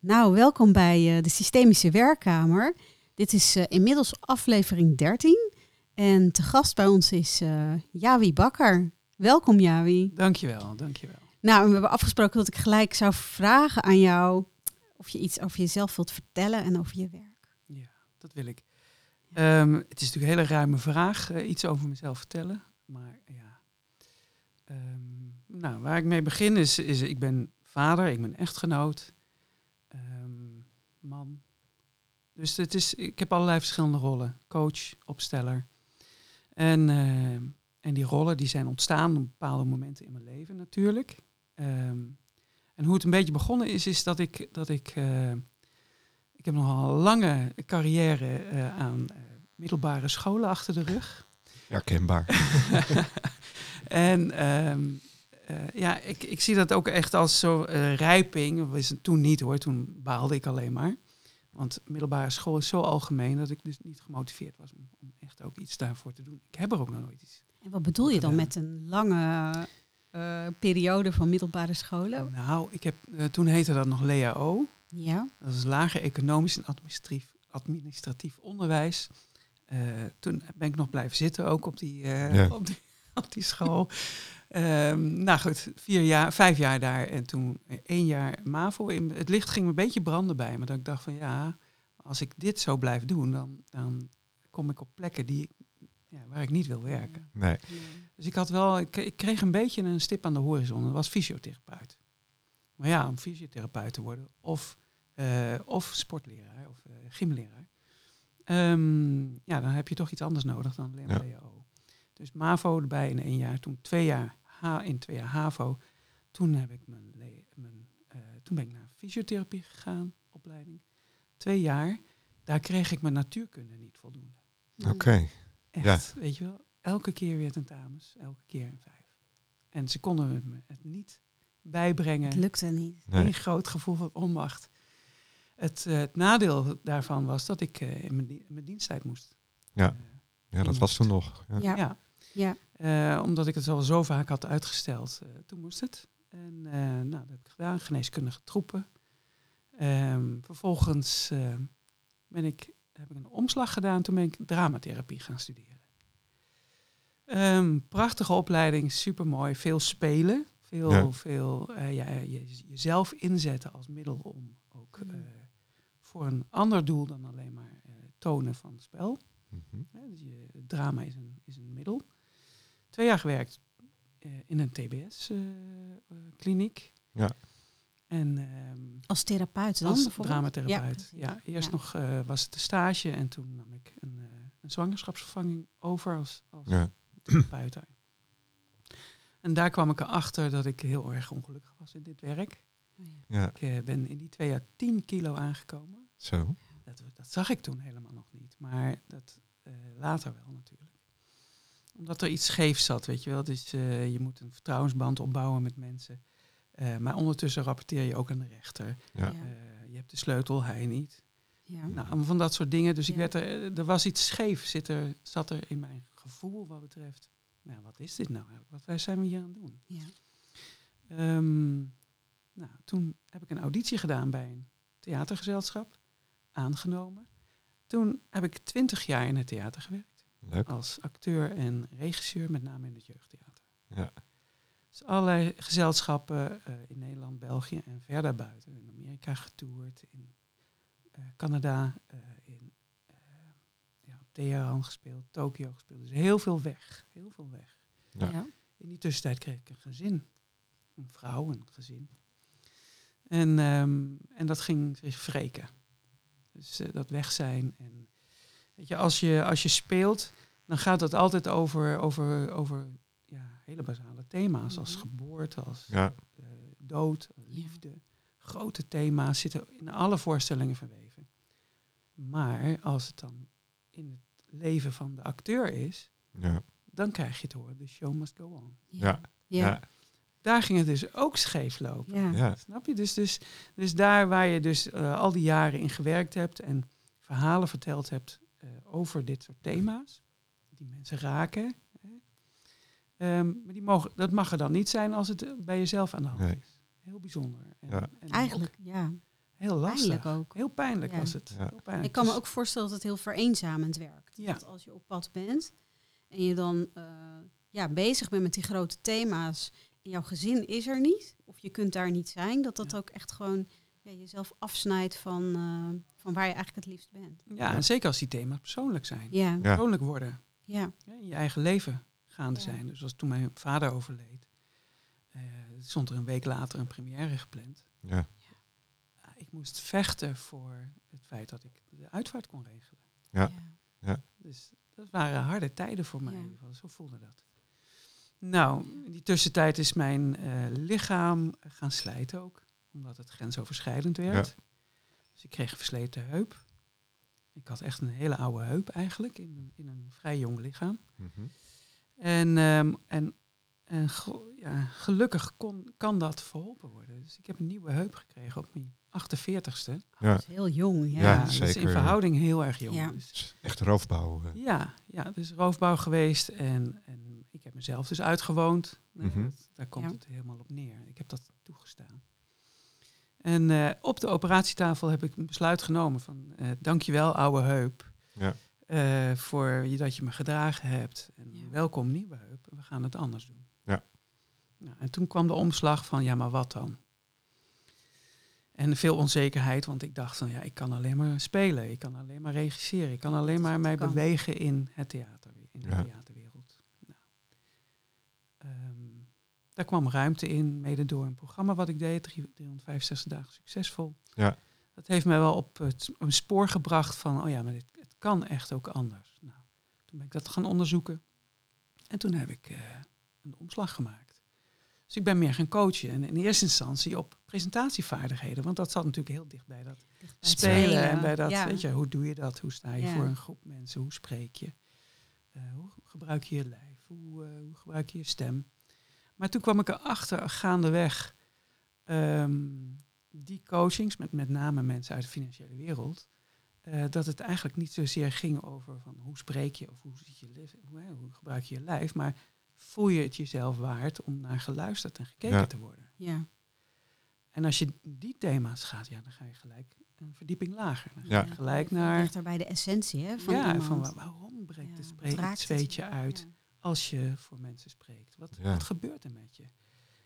Nou, welkom bij uh, de Systemische Werkkamer. Dit is uh, inmiddels aflevering 13. En te gast bij ons is uh, Jawi Bakker. Welkom Jawi. Dankjewel, dankjewel. Nou, we hebben afgesproken dat ik gelijk zou vragen aan jou of je iets over jezelf wilt vertellen en over je werk. Ja, dat wil ik. Um, het is natuurlijk een hele ruime vraag, iets over mezelf vertellen. Maar ja, um, nou, waar ik mee begin is, is, ik ben vader, ik ben echtgenoot, man. Dus het is, ik heb allerlei verschillende rollen. Coach, opsteller. En, uh, en die rollen die zijn ontstaan op bepaalde momenten in mijn leven natuurlijk. Um, en hoe het een beetje begonnen is, is dat ik, dat ik, uh, ik heb nogal een lange carrière uh, aan middelbare scholen achter de rug. Herkenbaar. en um, ja, ik, ik zie dat ook echt als zo rijping. Was het toen niet hoor, toen baalde ik alleen maar. Want middelbare school is zo algemeen dat ik dus niet gemotiveerd was om, om echt ook iets daarvoor te doen. Ik heb er ook nog nooit iets. En wat bedoel je dan met een lange uh, periode van middelbare scholen? Nou, ik heb, uh, toen heette dat nog LEAO. Ja. Dat is lager economisch en administratief, administratief onderwijs. Uh, toen ben ik nog blijven zitten ook op die, ja. op die, op die school. Um, nou goed, vier jaar, vijf jaar daar en toen één jaar MAVO. In, het licht ging me een beetje branden bij me. Dat ik dacht van ja, als ik dit zo blijf doen, dan, dan kom ik op plekken die, ja, waar ik niet wil werken. Nee. Dus ik had wel, ik, ik, kreeg een beetje een stip aan de horizon. Dat was fysiotherapeut. Maar ja, om fysiotherapeut te worden, of, uh, of sportleraar of uh, gymleraar. Um, ja, dan heb je toch iets anders nodig dan alleen ja. Dus MAVO erbij in één jaar, toen twee jaar H in twee jaar HAVO. Toen heb ik mijn, mijn uh, toen ben ik naar fysiotherapie gegaan, opleiding. Twee jaar. Daar kreeg ik mijn natuurkunde niet voldoende. Oké. Okay. Echt, ja. weet je wel. Elke keer weer tentamens, elke keer een vijf. En ze konden me het niet bijbrengen. Het lukte niet. Nee. Een groot gevoel van onmacht. Het, uh, het, nadeel daarvan was dat ik uh, in, mijn, mijn diensttijd moest. Ja, uh, ja dat was toen nog. Ja. ja. ja. Ja. omdat ik het al zo vaak had uitgesteld. toen moest het. En nou, dat heb ik gedaan. Geneeskundige troepen. Um, vervolgens ben ik, heb ik een omslag gedaan. Toen ben ik dramatherapie gaan studeren. Um, prachtige opleiding, super mooi. Veel spelen, veel, ja. veel uh, ja, je, jezelf inzetten als middel om ook uh, voor een ander doel dan alleen maar uh, tonen van het spel. Mm -hmm. dus je, drama is een, is een middel. Twee jaar gewerkt in een TBS-kliniek. ja. En, um, als therapeut dan? Als dramatherapeut. Ja, ja eerst nog was het de stage en toen nam ik een, een zwangerschapsvervanging over als, als therapeut. En daar kwam ik erachter dat ik heel erg ongelukkig was in dit werk. Ja. Ik uh, ben in die twee jaar 10 kilo aangekomen. Zo. Dat, dat zag ik toen helemaal nog niet. Maar dat uh, later wel natuurlijk. Omdat er iets scheef zat, weet je wel. Dus uh, je moet een vertrouwensband opbouwen met mensen. maar ondertussen rapporteer je ook aan de rechter. Ja. je hebt de sleutel, hij niet. Ja. Nou, van dat soort dingen. Dus ik werd er, er was iets scheef, zit er, zat er in mijn gevoel wat betreft, nou, wat is dit nou? Wat zijn we hier aan het doen? Ja. Um, nou, toen heb ik een auditie gedaan bij een theatergezelschap, aangenomen. Toen heb ik twintig jaar in het theater gewerkt. Leuk. Als acteur en regisseur, met name in het jeugdtheater. Ja. Dus allerlei gezelschappen uh, in Nederland, België en verder buiten. In Amerika getoerd, in uh, Canada, uh, in Teheran gespeeld, Tokio gespeeld. Dus heel veel weg. Heel veel weg. Ja. Ja. In die tussentijd kreeg ik een gezin. Een vrouw, een gezin. En, um, en dat ging zich wreken. Dus uh, dat weg zijn. En weet je, als je, als je speelt, dan gaat het altijd over, over, over ja, hele basale thema's. Als geboorte, als ja. uh, dood, liefde. Grote thema's zitten in alle voorstellingen verweven. Maar als het dan in het leven van de acteur is, ja. dan krijg je te horen, the show must go on. Ja. Ja. Ja. Daar ging het dus ook scheef lopen. Ja. Ja. Snap je? Dus, dus, dus daar waar je dus uh, al die jaren in gewerkt hebt en verhalen verteld hebt over dit soort thema's, die mensen raken. Hè. Um, maar die mogen, dat mag er dan niet zijn als het bij jezelf aan de hand Nee. is. Heel bijzonder. En, Ja. en Eigenlijk, ja. Heel lastig. Pijnlijk ook. Heel pijnlijk Ja. was het. Ja. Heel pijnlijk. Ik kan me Dus- ook voorstellen dat het heel vereenzamend werkt. Ja. Dat als je op pad bent en je dan eh, ja, bezig bent met die grote thema's en jouw gezin is er niet, of je kunt daar niet zijn, dat dat Ja. ook echt gewoon ja, jezelf afsnijdt van, eh, van waar je eigenlijk het liefst bent. Ja, en zeker als die thema's persoonlijk zijn. Ja, Ja. Persoonlijk worden. ja, Ja, in je eigen leven gaande Ja. zijn. Dus als toen mijn vader overleed, eh, stond er een week later een première gepland. Ja. Ja, ik moest vechten voor het feit dat ik de uitvaart kon regelen. Ja. Dus dat waren harde tijden voor mij. Ja. in ieder geval. Zo voelde dat. Nou, in die tussentijd is mijn eh, lichaam gaan slijten ook. Omdat het grensoverschrijdend werd. Dus ik kreeg een versleten heup. Ik had echt een hele oude heup eigenlijk. In, een- in een vrij jong lichaam. Mhm. En, ehm, en, en ge- ja, gelukkig kon, kan dat verholpen worden. Dus ik heb een nieuwe heup gekregen op mijn 48ste. Ja. dat is heel jong. Ja, Ja, dat is in zeker. verhouding heel erg jong. Ja. Dus is Echt roofbouw. eh. ja, ja, dus roofbouw geweest en, en ik heb mezelf dus uitgewoond. Nee, Mhm. dat- daar komt Ja. het helemaal op neer. Ik heb dat toegestaan. En eh, op de operatietafel heb ik een besluit genomen van eh dankjewel oude heup Ja. eh, voor je, dat je me gedragen hebt. En Ja. welkom nieuwe heup, we gaan het anders doen. Ja. Nou, en toen kwam de omslag van ja, maar wat dan? En veel onzekerheid, want ik dacht van ja, ik kan alleen maar spelen, ik kan alleen maar regisseren, ik kan alleen maar mij kan. bewegen in het theater, in de Ja. theaterwereld. Nou, ehm, daar kwam ruimte in, mede door een programma wat ik deed, drie- 365 dagen succesvol. Ja. Dat heeft mij wel op het een spoor gebracht van, oh ja, maar dit, het kan echt ook anders. Nou, toen ben ik dat gaan onderzoeken en toen heb ik eh, een omslag gemaakt. Dus ik ben meer gaan coachen en in eerste instantie op presentatievaardigheden, want dat zat natuurlijk heel dicht bij dat Dicht bij het spelen en bij dat, ja. weet je, hoe doe je dat? Hoe sta je Ja. voor een groep mensen? Hoe spreek je? Eh, hoe gebruik je je lijf? Hoe, eh, hoe gebruik je je stem? Maar toen kwam ik erachter, gaandeweg, ehm die coachings, met met name mensen uit de financiële wereld, eh, dat het eigenlijk niet zozeer ging over van hoe spreek je of hoe, ziet je hoe, hoe gebruik je je lijf, maar voel je het jezelf waard om naar geluisterd en gekeken Ja. te worden. Ja, En als je die thema's gaat, ja, dan ga je gelijk een verdieping lager. Dan ga Ja. je gelijk naar dichter bij de essentie hè, van ja, iemand. van wa- waarom breekt Ja, het, zweetje Ja, uit ja. Als je voor mensen spreekt? Wat, Ja. wat gebeurt er met je?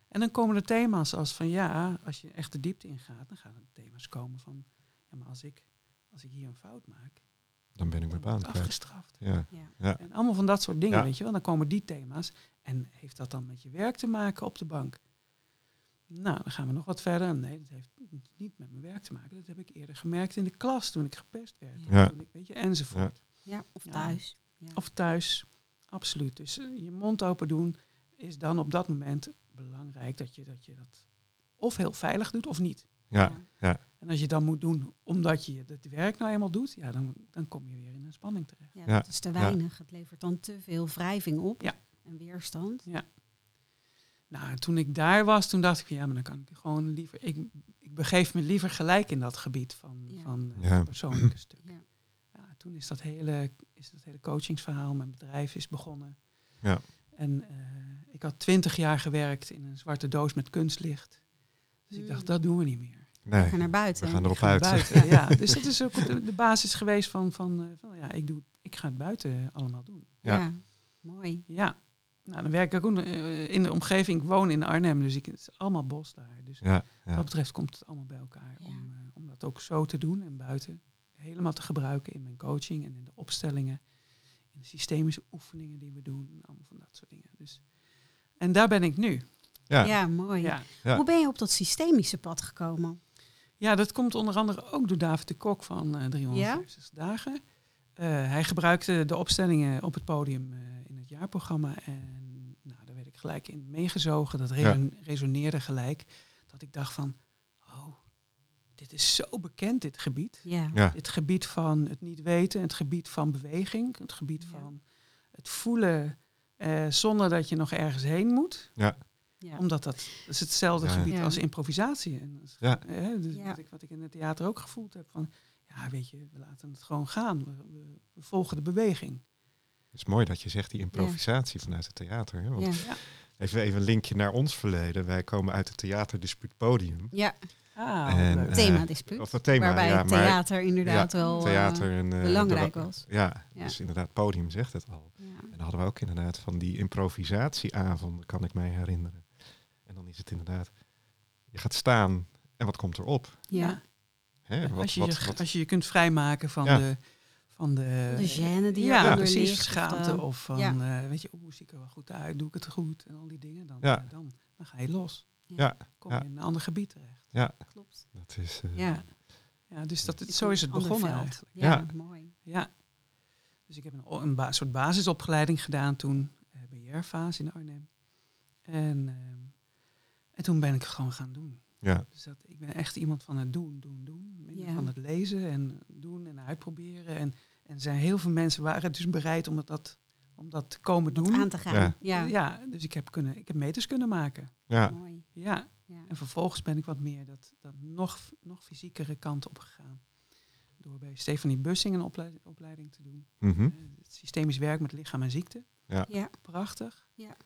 En dan komen er thema's als van ja, als je echt de diepte ingaat, dan gaan er thema's komen van ja, maar als ik, als ik hier een fout maak, Dan ben ik mijn baan afgestraft. Ja. Ja. En allemaal van dat soort dingen, Ja. weet je wel. Dan komen die thema's. En heeft dat dan met je werk te maken op de bank? Nou, dan gaan we nog wat verder. Nee, dat heeft niet met mijn werk te maken. Dat heb ik eerder gemerkt in de klas toen ik gepest werd. Ja. Toen ik, weet je, enzovoort. Ja, of Ja. thuis. Ja. Of thuis, absoluut. Dus eh, je mond open doen is dan op dat moment belangrijk dat je dat, je dat of heel veilig doet of niet. Ja. En als je dat moet doen omdat je het werk nou eenmaal doet, ja, dan, dan kom je weer in een spanning terecht. Ja, Ja. dat is te weinig. Het levert dan te veel wrijving op Ja. en weerstand. Nou, toen ik daar was, toen dacht ik, ja, maar dan kan ik gewoon liever. Ik, ik begeef me liever gelijk in dat gebied van, Ja. van eh, Ja. het persoonlijke stuk. Ja. Toen is dat hele, is dat hele coachingsverhaal, mijn bedrijf is begonnen. Ja. En eh, ik had twintig jaar gewerkt in een zwarte doos met kunstlicht. Dus ik dacht, dat doen we niet meer. We Nee, gaan naar buiten. we gaan erop uit. buiten, ja. Dus dat is ook de, de basis geweest van, van, eh, van ja, ik, doe, ik ga het buiten allemaal doen. Ja. Ja. mooi. Ja, nou, dan werk ik ook eh, in de omgeving. Ik woon in Arnhem, dus ik, het is allemaal bos daar. Dus Ja, wat dat betreft komt het allemaal bij elkaar. Ja. Om, om dat ook zo te doen en buiten helemaal te gebruiken in mijn coaching en in de opstellingen. In de systemische oefeningen die we doen. en Allemaal van dat soort dingen. Dus, en daar ben ik nu. Ja, Ja. mooi. Ja. Ja. Hoe ben je op dat systemische pad gekomen? ja, dat komt onder andere ook door David de Kok van eh 365 dagen. Eh, hij gebruikte de opstellingen op het podium eh, in het jaarprogramma. En nou, daar werd ik gelijk in meegezogen. Dat reson- resoneerde gelijk. Dat ik dacht van, dit is zo bekend, dit gebied. Ja. Ja. Het gebied van het niet weten, het gebied van beweging, het gebied Ja. van het voelen eh, zonder dat je nog ergens heen moet. ja. Omdat dat, dat is hetzelfde Ja. gebied Ja. als improvisatie. En dat is, Ja. eh, dus Ja. wat, ik, wat ik in het theater ook gevoeld heb van, ja weet je, we laten het gewoon gaan. We, we- we volgen de beweging. Het is mooi dat je zegt die improvisatie vanuit het theater. Hè? Want Ja. Ja. Even, even een linkje naar ons verleden. Wij komen uit het theaterdispuut Podium. ja. Ah, En, eh, Thema-dispuut. Of het thema, waarbij ja. maar theater inderdaad wel eh, theater en, eh, belangrijk was. Ja, Ja. dus inderdaad, podium zegt het al. Ja. En dan hadden we ook inderdaad van die improvisatieavonden, kan ik mij herinneren. En dan is het inderdaad, je gaat staan en wat komt erop? Ja. Hè, wat, als, je, wat, je- wat- als je je kunt vrijmaken van Ja. de... Van de, De gêne die ja, eronder precies, ligt, of schaamte de- of van, ja. eh, weet je, oeh, zie ik er wel goed uit, doe ik het goed en al die dingen. Dan, Ja. dan, dan ga je los. Ja, Kom ja. je in een ander gebied terecht. ja, Klopt. dat is... eh, Ja. Ja, dus dat, Je zo is het begonnen veld. eigenlijk. Ja, Ja. mooi. Ja. Dus ik heb een, een ba- soort basisopgeleiding gedaan toen, eh BR-fase in Arnhem. En, ehm, en toen ben ik het gewoon gaan doen. ja, Dus dat, ik ben echt iemand van het doen, doen, doen. Minder Ja. Van het lezen en doen en uitproberen. En, en er zijn heel veel mensen waren dus bereid om dat, om dat te komen Om doen. aan te gaan. Ja. Ja. Ja, dus ik heb, kunnen, ik heb meters kunnen maken. ja, Mooi. Ja, Ja. en vervolgens ben ik wat meer dat, dat nog, nog fysiekere kant op gegaan. Door bij Stefanie Bussing een opleiding, opleiding te doen. het systemisch werk met lichaam en ziekte. Ja. Prachtig. Ja.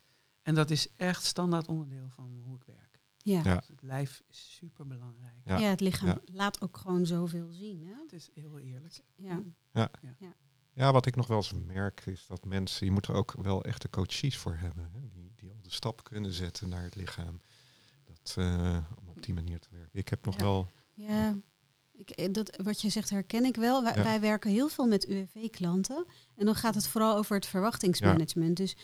En dat is echt standaard onderdeel van hoe ik werk. Ja. Ja. Dus het lijf is super belangrijk. Ja. Ja. het lichaam Ja. laat ook gewoon zoveel zien. Hè? Het is heel eerlijk. Ja. ja, wat ik nog wel eens merk is dat mensen, je moet er ook wel echte coaches voor hebben. Hè, die, die al de stap kunnen zetten naar het lichaam. Dat, eh, om op die manier te werken. Ik heb nog Ja. wel... Ja, ik, eh, dat, wat je zegt herken ik wel. Wij, Ja. wij werken heel veel met UWV-klanten. En dan gaat het vooral over het verwachtingsmanagement. Dus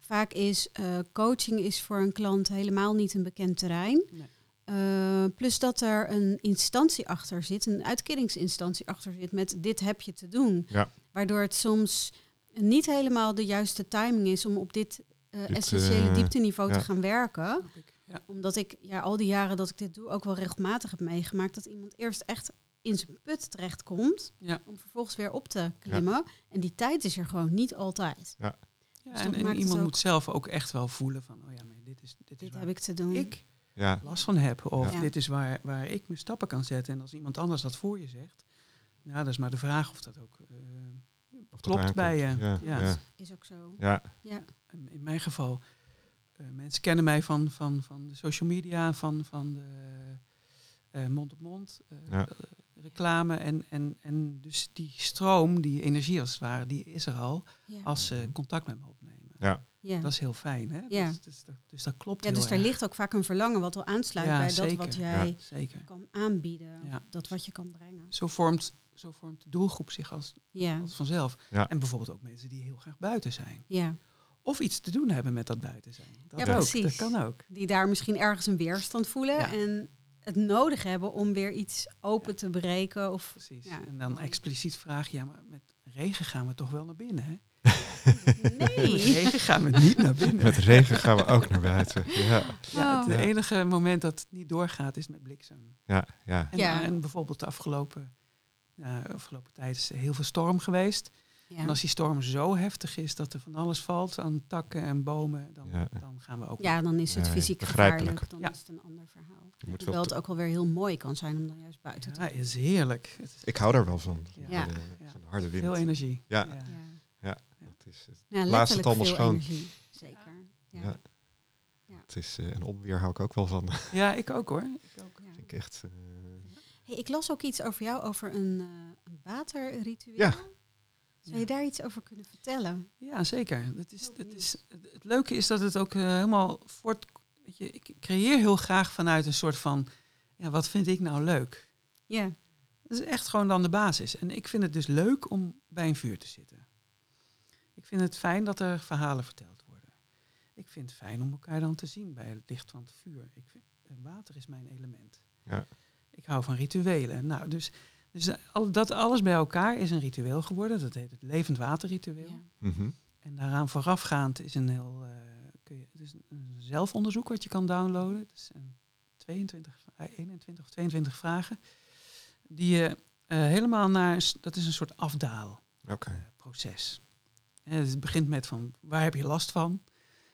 vaak is eh, coaching is voor een klant helemaal niet een bekend terrein. Nee. Eh, plus dat er een instantie achter zit, een uitkeringsinstantie achter zit met dit heb je te doen. Ja. Waardoor het soms niet helemaal de juiste timing is om op dit, eh, Dit, essentiële eh, diepteniveau ja. te gaan werken. Ja. omdat ik ja, al die jaren dat ik dit doe ook wel regelmatig heb meegemaakt dat iemand eerst echt in zijn put terechtkomt Ja. om vervolgens weer op te klimmen. En die tijd is er gewoon niet altijd. Ja, Dus en, iemand ook- moet zelf ook echt wel voelen van, oh ja, maar dit is, dit is Dit waar heb ik te doen. ik Ja, last van heb. Of Ja. dit is waar, waar ik mijn stappen kan zetten. En als iemand anders dat voor je zegt, ja, dat is maar de vraag of dat ook eh, of dat klopt bij je. Ja, Ja. ja. Is ook zo. ja, Ja. In in mijn geval, eh, mensen kennen mij van, van, van de social media, van, van de eh, mond-op-mond Ja. eh, reclame. En, en, en dus die stroom, die energie als het ware, die is er al Ja. als ze contact met me opnemen. ja, ja. Dat is heel fijn, hè? Ja. Dus, dus, dat- dus dat klopt ja, heel dus daar erg. ligt ook vaak een verlangen wat al aansluit Ja, bij zeker. dat wat Ja. jij Zeker. kan aanbieden. Ja. Dat wat je kan brengen. Zo vormt, zo vormt de doelgroep zich als, Ja, als vanzelf. Ja. En bijvoorbeeld ook mensen die heel graag buiten zijn. ja. Of iets te doen hebben met dat buiten zijn. Dat Ja, ook. precies. Dat kan ook. Die daar misschien ergens een weerstand voelen Ja. en het nodig hebben om weer iets open te breken. Of Precies. Ja. En dan expliciet vraag je, ja, maar met regen gaan we toch wel naar binnen, hè? Met nee. regen gaan we niet naar binnen. met regen gaan we ook naar buiten. Ja, Ja, het enige moment dat het niet doorgaat is met bliksem. ja, ja. En, Ja. en bijvoorbeeld de afgelopen, ja, afgelopen tijd is er heel veel storm geweest. Ja. En als die storm zo heftig is dat er van alles valt aan takken en bomen, dan, Ja. dan gaan we ook. Ja, dan is het Ja, fysiek gevaarlijk. Dan Ja. is het een ander verhaal. Terwijl wel het ook wel weer heel mooi kan zijn om dan juist buiten te Ja, het is heerlijk. Het is Ik hou daar wel van. Ja. Ja. harde wind. veel energie. Ja. Dat is, het, ja Blaast het allemaal veel schoon. energie. Zeker. Ja. Ja. Ja. het is, eh, en onweer hou ik ook wel van. Ja, ik ook hoor. Ik ook. Ik echt, eh, Hey, ik las ook iets over jou, over een, eh, een waterritueel. Ja. Zou je daar iets over kunnen vertellen? Ja, zeker. Het, is, het, benieuwd. is, het, het leuke is dat het ook helemaal voort... Weet je, ik creëer heel graag vanuit een soort van... Ja, wat vind ik nou leuk? Ja. Dat is echt gewoon dan de basis. En ik vind het dus leuk om bij een vuur te zitten. Ik vind het fijn dat er verhalen verteld worden. Ik vind het fijn om elkaar dan te zien bij het licht van het vuur. Ik vind, eh, water is mijn element. Ja. Ik hou van rituelen. Nou, dus, dus eh, dat alles bij elkaar is een ritueel geworden. Dat heet het levend waterritueel. ja. mhm. En daaraan voorafgaand is een heel eh, kun je, het is een, zelfonderzoek wat je kan downloaden. Het is een 22, eh, 21 of 22 vragen. Die je eh, helemaal naar, dat is een soort afdaalproces. Oké. En het begint met van waar heb je last van?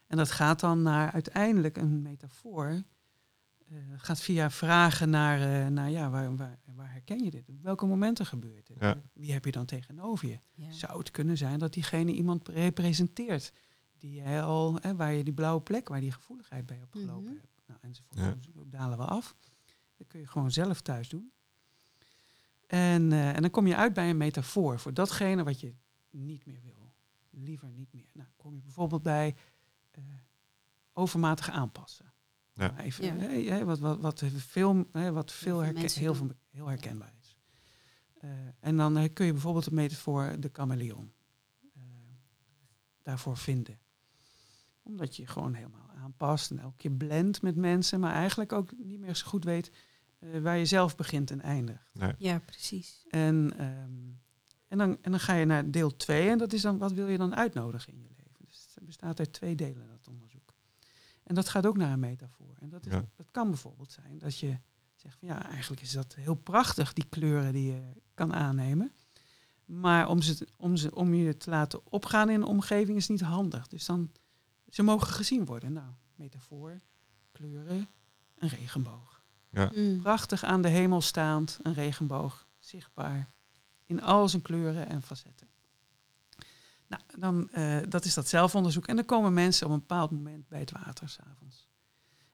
En dat gaat dan naar uiteindelijk een metafoor. eh, gaat via vragen naar, eh, naar ja, waar, waar, waar herken je dit? Op welke momenten gebeurt dit? Ja. Wie heb je dan tegenover je? Ja. Zou het kunnen zijn dat diegene iemand representeert die jij al, hè, waar je die blauwe plek, waar die gevoeligheid bij opgelopen Mhm. hebt, nou, enzovoort. Ja. Zo dalen we af. Dat kun je gewoon zelf thuis doen. En, eh, en dan kom je uit bij een metafoor voor datgene wat je niet meer wil. Liever niet meer. Nou, kom je bijvoorbeeld bij eh, overmatig aanpassen. Ja. Nou, Even, Ja. wat, wat, wat veel, hè, wat veel, herken- heel, veel- heel herkenbaar is. Eh, en dan eh, kun je bijvoorbeeld de metafoor de chameleon eh, daarvoor vinden. Omdat je gewoon helemaal aanpast en elke keer blendt met mensen, maar eigenlijk ook niet meer zo goed weet eh, waar je zelf begint en eindigt. Nee. Ja, precies. En, ehm, en, dan, en dan ga je naar deel 2 en dat is dan wat wil je dan uitnodigen in je leven. Dus het bestaat uit twee delen, dat onderzoek. En dat gaat ook naar een metafoor. En dat, is, Ja. dat kan bijvoorbeeld zijn dat je zegt van ja, eigenlijk is dat heel prachtig, die kleuren die je kan aannemen. Maar om, ze, om, ze, om je te laten opgaan in een omgeving is niet handig. Dus dan, ze mogen gezien worden. Nou, metafoor, kleuren, een regenboog Mm. prachtig aan de hemel staand, een regenboog, zichtbaar in al zijn kleuren en facetten. Nou, dan, eh, dat is dat zelfonderzoek. En dan komen mensen op een bepaald moment bij het water s'avonds.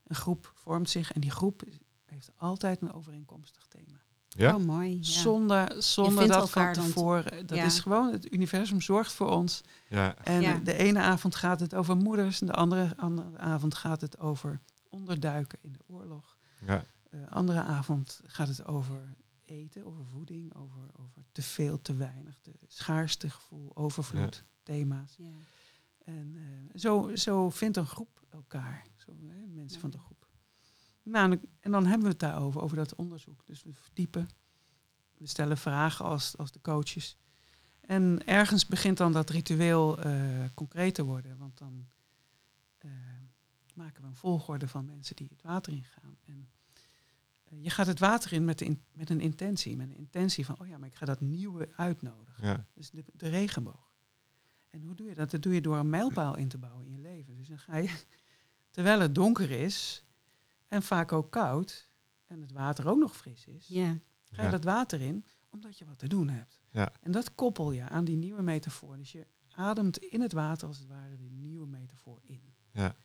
Een groep vormt zich en die groep heeft altijd een overeenkomstig thema. Ja? Oh, mooi. Ja. Zonder, zonder dat van tevoren. Dat Ja. is gewoon, het universum zorgt voor ons. Ja. En Ja. de ene avond gaat het over moeders en de andere, andere avond gaat het over onderduiken in de oorlog. Ja. Eh, andere avond gaat het over eten, over voeding, over, over te veel, te weinig, de schaarste gevoel, overvloed, thema's. Ja. En eh, zo, zo vindt een groep elkaar, zo, hè, mensen Ja. van de groep. Nou, en- dan hebben we het daarover, over dat onderzoek. Dus we verdiepen, we stellen vragen als, als de coaches. En ergens begint dan dat ritueel eh, concreet te worden, want dan eh, maken we een volgorde van mensen die het water ingaan. En je gaat het water in met, in- met een intentie, met een intentie van, oh ja, maar ik ga dat nieuwe uitnodigen. Ja. Dus de, de regenboog. En hoe doe je dat? Dat doe je door een mijlpaal in te bouwen in je leven. Dus dan ga je, terwijl het donker is en vaak ook koud en het water ook nog fris is, Ja. ga je Ja. dat water in omdat je wat te doen hebt. Ja. En dat koppel je aan die nieuwe metafoor. Dus je ademt in het water als het ware die nieuwe metafoor in. Ja.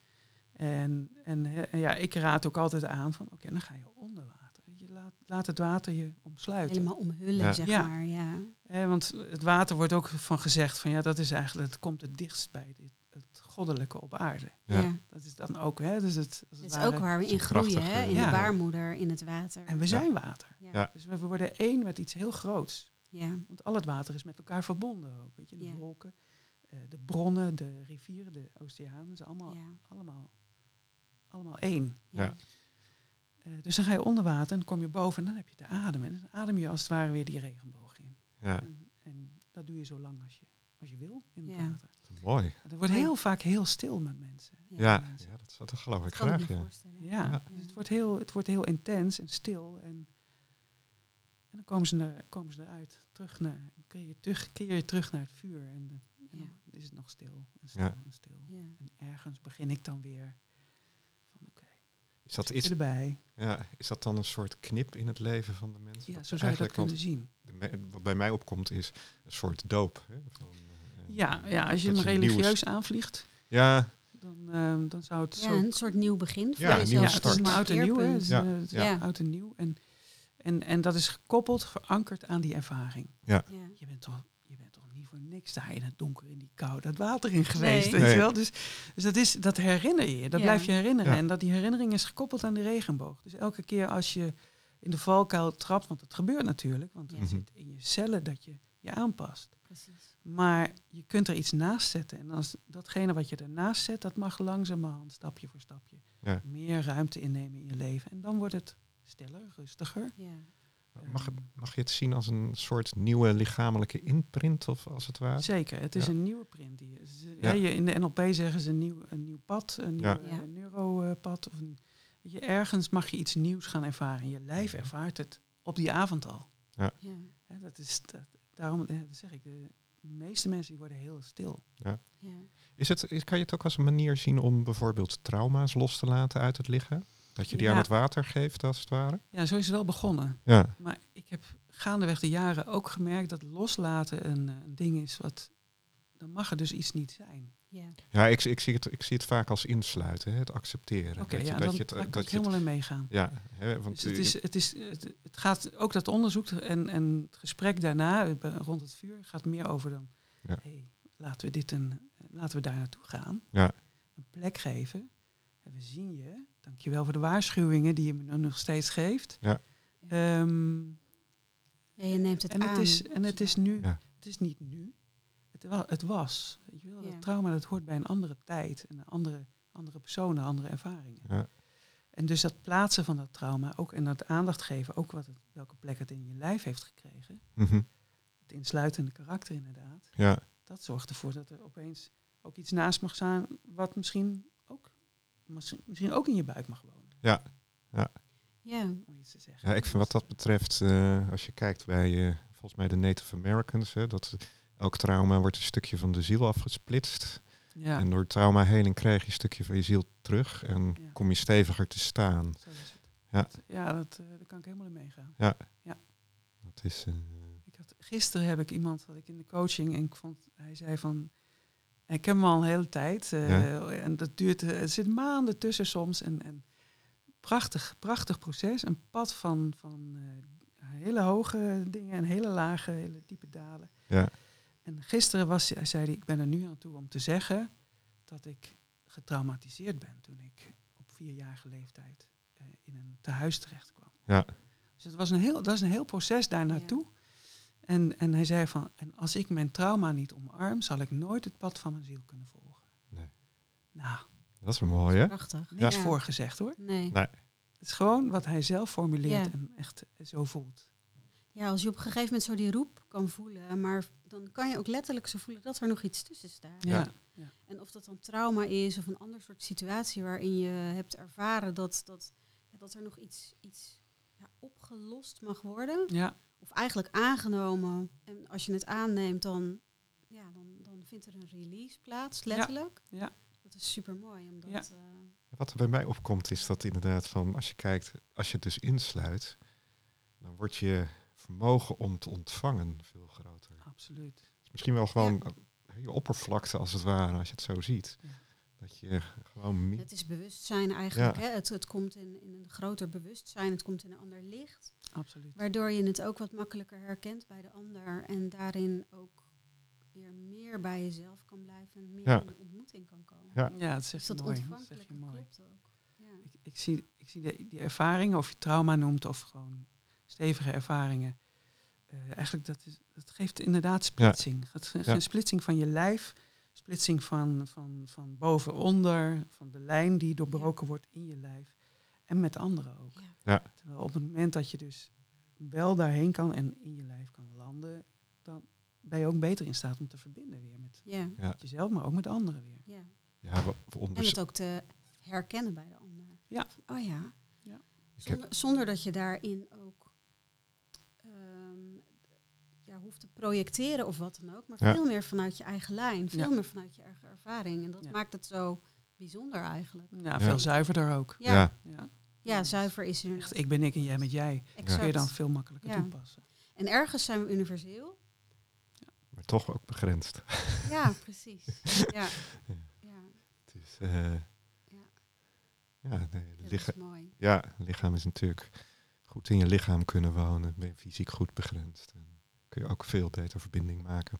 En, en ja, ik raad ook altijd aan van oké, dan ga je onder water. Je laat, laat het water je omsluiten. Helemaal omhullen, Ja. zeg Ja. maar. Ja. Hè, want het water wordt ook van gezegd van ja, dat is eigenlijk, het komt het dichtst bij dit, het goddelijke op aarde. Ja. Dat is dan ook, hè, dus het, als het Het is ware- ook waar we in groeien, hè? In ja. de baarmoeder, in het water. En we zijn water. Dus we worden één met iets heel groots. Ja. Want al het water is met elkaar verbonden ook. Weet je, de Ja. wolken, eh, de bronnen, de rivieren, de oceanen, is allemaal, Ja. allemaal, allemaal één. Ja. Eh, dus dan ga je onder water en dan kom je boven en dan heb je te ademen. En dan adem je als het ware weer die regenboog in. Ja. En, en dat doe je zo lang als je, als je wil in het Ja. water. Mooi. Het wordt heel vaak heel stil met mensen. Ja, mensen. ja dat, dat geloof ik Dat kan ik graag. Ja. voorstellen. Ja, Ja. dus het wordt, heel, het wordt heel intens en stil. En, en dan komen ze, naar, komen ze eruit. Terug naar, keer, je terug, keer je terug naar het vuur. En, de- en Ja. dan is het nog stil en stil Ja. en stil. Ja. En ergens begin ik dan weer Is, dat iets, erbij. ja, is dat dan een soort knip in het leven van de mensen? Ja, zo zou je dat kunnen zien. Wat bij mij opkomt is een soort doop. Hè? Van, eh, Ja, ja als je hem religieus aanvliegt, Ja, dan, ehm, dan zou het Ja, zo een soort nieuw begin. voor Ja, een ja, het is start. een oud en nieuw. hè. Het is, Ja, eh, ja. oud en nieuw. En, en, en dat is gekoppeld, verankerd aan die ervaring. Ja. Je bent toch, je bent toch niet voor niks daar in het donker, in die kou, dat water in geweest. Nee. Weet je wel? Dus, dus dat, is, dat herinner je, dat Ja. blijf je herinneren. Ja. En dat die herinnering is gekoppeld aan de regenboog. Dus elke keer als je in de valkuil trapt, want dat gebeurt natuurlijk, want Ja. het zit in je cellen dat je je aanpast. Precies. Maar je kunt er iets naast zetten. En als datgene wat je ernaast zet, dat mag langzamerhand, stapje voor stapje, Ja. meer ruimte innemen in je leven. En dan wordt het stiller, rustiger. Ja. Mag, mag je het zien als een soort nieuwe lichamelijke imprint, of als het ware? Zeker, het is Ja. een nieuwe print. Die, Ja. je, in de NLP zeggen ze een nieuw, een nieuw pad, een nieuw Ja. eh, Ja. neuropad. Of een, je, ergens mag je iets nieuws gaan ervaren. Je lijf ervaart het op die avond al. Ja. Hè, dat is, dat, daarom eh, dat zeg ik, de meeste mensen die worden heel stil. Ja. Is het, is- kan je het ook als een manier zien om bijvoorbeeld trauma's los te laten uit het lichaam? Dat je die aan het water geeft, als het ware? Ja, zo is het wel begonnen. Ja, Maar ik heb gaandeweg de jaren ook gemerkt dat loslaten een, eh, een ding is wat... Dan mag er dus iets niet zijn. Ja. Ja, ik, ik, zie het, ik zie het vaak als insluiten, hè, het accepteren. Oké, dat ja, je, dan dat je het, kan dat ik je het- helemaal in meegaan. ja, hè, want Dus het, is, het, is, het, het gaat ook dat onderzoek en, en het gesprek daarna eh, rond het vuur gaat meer over dan. Ja. Hey, laten we dit een, laten we daar naartoe gaan. Ja. Een plek geven. En we zien je. Dankjewel voor de waarschuwingen die je me nog steeds geeft. Ja. Ehm, Ja, je neemt het en, aan. het is, en het is nu. Ja. Het is niet nu. Het, het was. Weet je wel, Ja. dat trauma dat hoort bij een andere tijd. En een andere, andere personen, andere ervaringen. Ja. En dus dat plaatsen van dat trauma, ook en dat aandacht geven, ook wat het, welke plek het in je lijf heeft gekregen. Mhm. Het insluitende karakter inderdaad. ja, Dat zorgt ervoor dat er opeens ook iets naast mag staan wat misschien misschien, ook in je buik mag wonen. Ja, Om iets te zeggen. ja, ik vind wat dat betreft, eh, als je kijkt bij eh, volgens mij de Native Americans, hè, dat elk trauma wordt een stukje van de ziel afgesplitst. Ja, En door traumaheling krijg je een stukje van je ziel terug en Ja. kom je steviger te staan. zo is het. Ja. Dat- ja dat, eh, daar kan ik helemaal in meegaan. Dat is, eh, Ik had, gisteren heb ik iemand had ik in de coaching en ik vond, hij zei van, ik heb hem al een hele tijd eh, en dat duurt, eh, er zit maanden tussen soms en, en prachtig, prachtig proces, een pad van, van eh, hele hoge dingen en hele lage, hele diepe dalen. ja, En gisteren was, hij zei hij, ik ben er nu aan toe om te zeggen dat ik getraumatiseerd ben toen ik op vierjarige leeftijd eh, in een tehuis terecht kwam. Ja. Dus het was een heel, dat is een heel proces daar naartoe. En, en hij zei van, en als ik mijn trauma niet omarm, zal ik nooit het pad van mijn ziel kunnen volgen. Nee. Nou, dat is wel mooi, hè? prachtig. niks Ja. voorgezegd hoor. Nee. Nee. Het is gewoon wat hij zelf formuleert Ja. en echt zo voelt. Ja, als je op een gegeven moment zo die roep kan voelen, maar dan kan je ook letterlijk zo voelen dat er nog iets tussen staat. Ja. En of dat dan trauma is of een ander soort situatie waarin je hebt ervaren dat, dat, ja, dat er nog iets, iets ja, opgelost mag worden. Ja, Of eigenlijk aangenomen. En als je het aanneemt, dan, ja, dan, dan vindt er een release plaats, letterlijk. ja. Dat is super mooi. Omdat, Ja. eh, Wat er bij mij opkomt is dat inderdaad van, als je kijkt, als je het dus insluit, dan wordt je vermogen om te ontvangen veel groter. absoluut. Het is misschien wel gewoon eh, je oppervlakte als het ware, als je het zo ziet. Ja. Dat je gewoon het is bewustzijn eigenlijk. Ja. Hè? Het, het komt in, in een groter bewustzijn, het komt in een ander licht. Absoluut. Waardoor je het ook wat makkelijker herkent bij de ander. En daarin ook weer meer bij jezelf kan blijven. En meer Ja. in de ontmoeting kan komen. Ja. Ja, dat zeg Dus dat mooi. Dat klopt ook. Ja. Ik, ik zie, ik zie de, die ervaringen, of je trauma noemt, of gewoon stevige ervaringen. eh, eigenlijk, dat, is, dat geeft inderdaad splitsing. Het een splitsing van je lijf, splitsing van, van, van boven-onder, van de lijn die doorbroken wordt in je lijf. En met anderen ook. Ja. Terwijl op het moment dat je dus wel daarheen kan en in je lijf kan landen, dan ben je ook beter in staat om te verbinden weer met, Ja. Ja. met jezelf, maar ook met anderen weer. ja. ja, we, we En onderz- het ook te herkennen bij de ander. Ja. Oh ja. heb- Zonder, zonder dat je daarin ook ehm, ja, hoeft te projecteren of wat dan ook. Maar Ja. veel meer vanuit je eigen lijn. Veel Ja. meer vanuit je eigen ervaring. En dat Ja. maakt het zo bijzonder eigenlijk. Ja, Ja. veel zuiverder ook. Ja, ja. ja. Ja. zuiver is er. Echt, ik ben ik en jij met jij. Exact. kun je dan veel makkelijker Ja. toepassen. En ergens zijn we universeel. maar toch ook begrensd. Ja, precies. Ja. Ja, Het is, eh, Ja. ja, nee, licha- is mooi. ja, lichaam is natuurlijk goed in je lichaam kunnen wonen. Ben je fysiek goed begrensd. En kun je ook veel beter verbinding maken.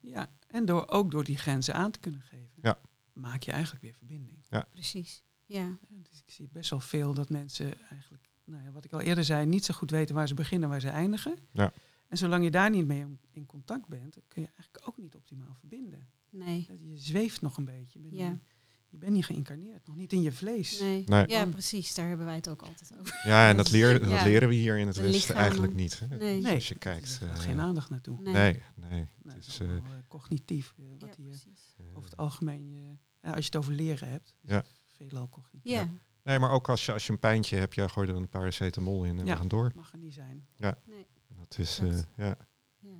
Ja, en door, ook door die grenzen aan te kunnen geven, Ja. maak je eigenlijk weer verbinding. Precies. Ja. Ja, Dus ik zie best wel veel dat mensen eigenlijk, nou ja, wat ik al eerder zei, niet zo goed weten waar ze beginnen, waar ze eindigen. Ja. En zolang je daar niet mee in contact bent, kun je eigenlijk ook niet optimaal verbinden. Nee. Je zweeft nog een beetje. Je bent, Ja. niet- je bent niet geïncarneerd, nog niet in je vlees. Nee. Nee. Ja, precies. Daar hebben wij het ook altijd over. Ja, en dat, leer, dat Ja. leren we hier in het De Westen eigenlijk niet. Hè? Nee. Nee, Als je kijkt. er eh, geen aandacht naartoe. Nee. nee, nee. Nee, Het is, eh, eh, cognitief, eh, wat Ja, hier precies. eh, over het algemeen, als je het over leren hebt, Ja. Het veelal cognitief. Ja. nee, maar ook als je, als je een pijntje hebt, ja, gooi er een paracetamol in en Ja. we gaan door. Mag er niet zijn. Nee. Dat is, Dat- eh, ja. Ja.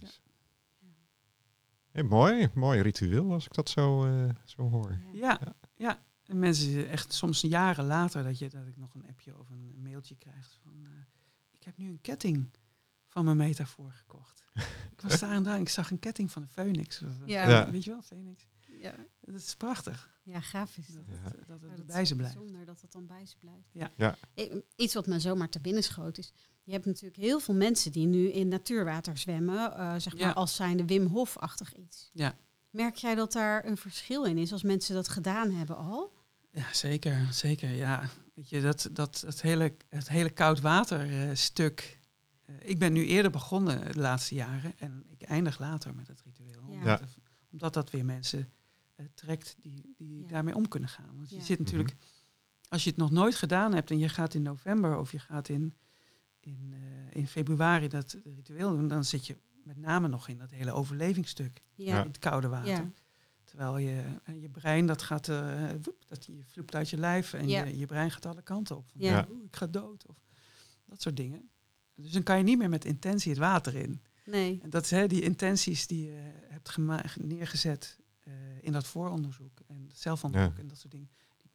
Dus. Hey, mooi, mooi ritueel als ik dat zo, eh, zo hoor. Ja, ja. En mensen echt soms jaren later dat, je, dat ik nog een appje of een mailtje krijg van eh, ik heb nu een ketting van mijn metafoor gekocht. ik was daar en daar en ik zag een ketting van de Phoenix. Ja. Ja. Weet je wel, Phoenix. Ja, Dat is prachtig. Ja gaaf is dat. Ja. het, dat het dat bij ze blijft. Bijzonder dat het dan bij ze blijft. Ja. Ja. Eh, Iets wat me zomaar te binnen schoot is... Je hebt natuurlijk heel veel mensen die nu in natuurwater zwemmen. eh, zeg maar Ja. als zijnde Wim Hof-achtig iets. Ja. Merk jij dat daar een verschil in is als mensen dat gedaan hebben al? Ja, zeker, zeker. Ja, weet je, dat, dat, dat hele, het hele koud water eh, stuk. eh, ik ben nu eerder begonnen de laatste jaren en ik eindig later met het ritueel. Ja. Omdat, omdat dat weer mensen eh, trekt die, die Ja. daarmee om kunnen gaan. Want je Ja. zit natuurlijk, als je het nog nooit gedaan hebt en je gaat in november of je gaat in, in, eh, in februari dat ritueel doen, dan zit je met name nog in dat hele overlevingsstuk Ja. in het koude water. Ja. Terwijl je, eh, je brein, dat gaat, eh woep, dat je vloept uit je lijf en Ja. je, je brein gaat alle kanten op. Van, Ja. "Oeh, ik ga dood of dat soort dingen. Dus dan kan je niet meer met intentie het water in. Nee. En dat is hè, die intenties die je hebt neergezet eh, in dat vooronderzoek en zelfonderzoek en dat soort dingen,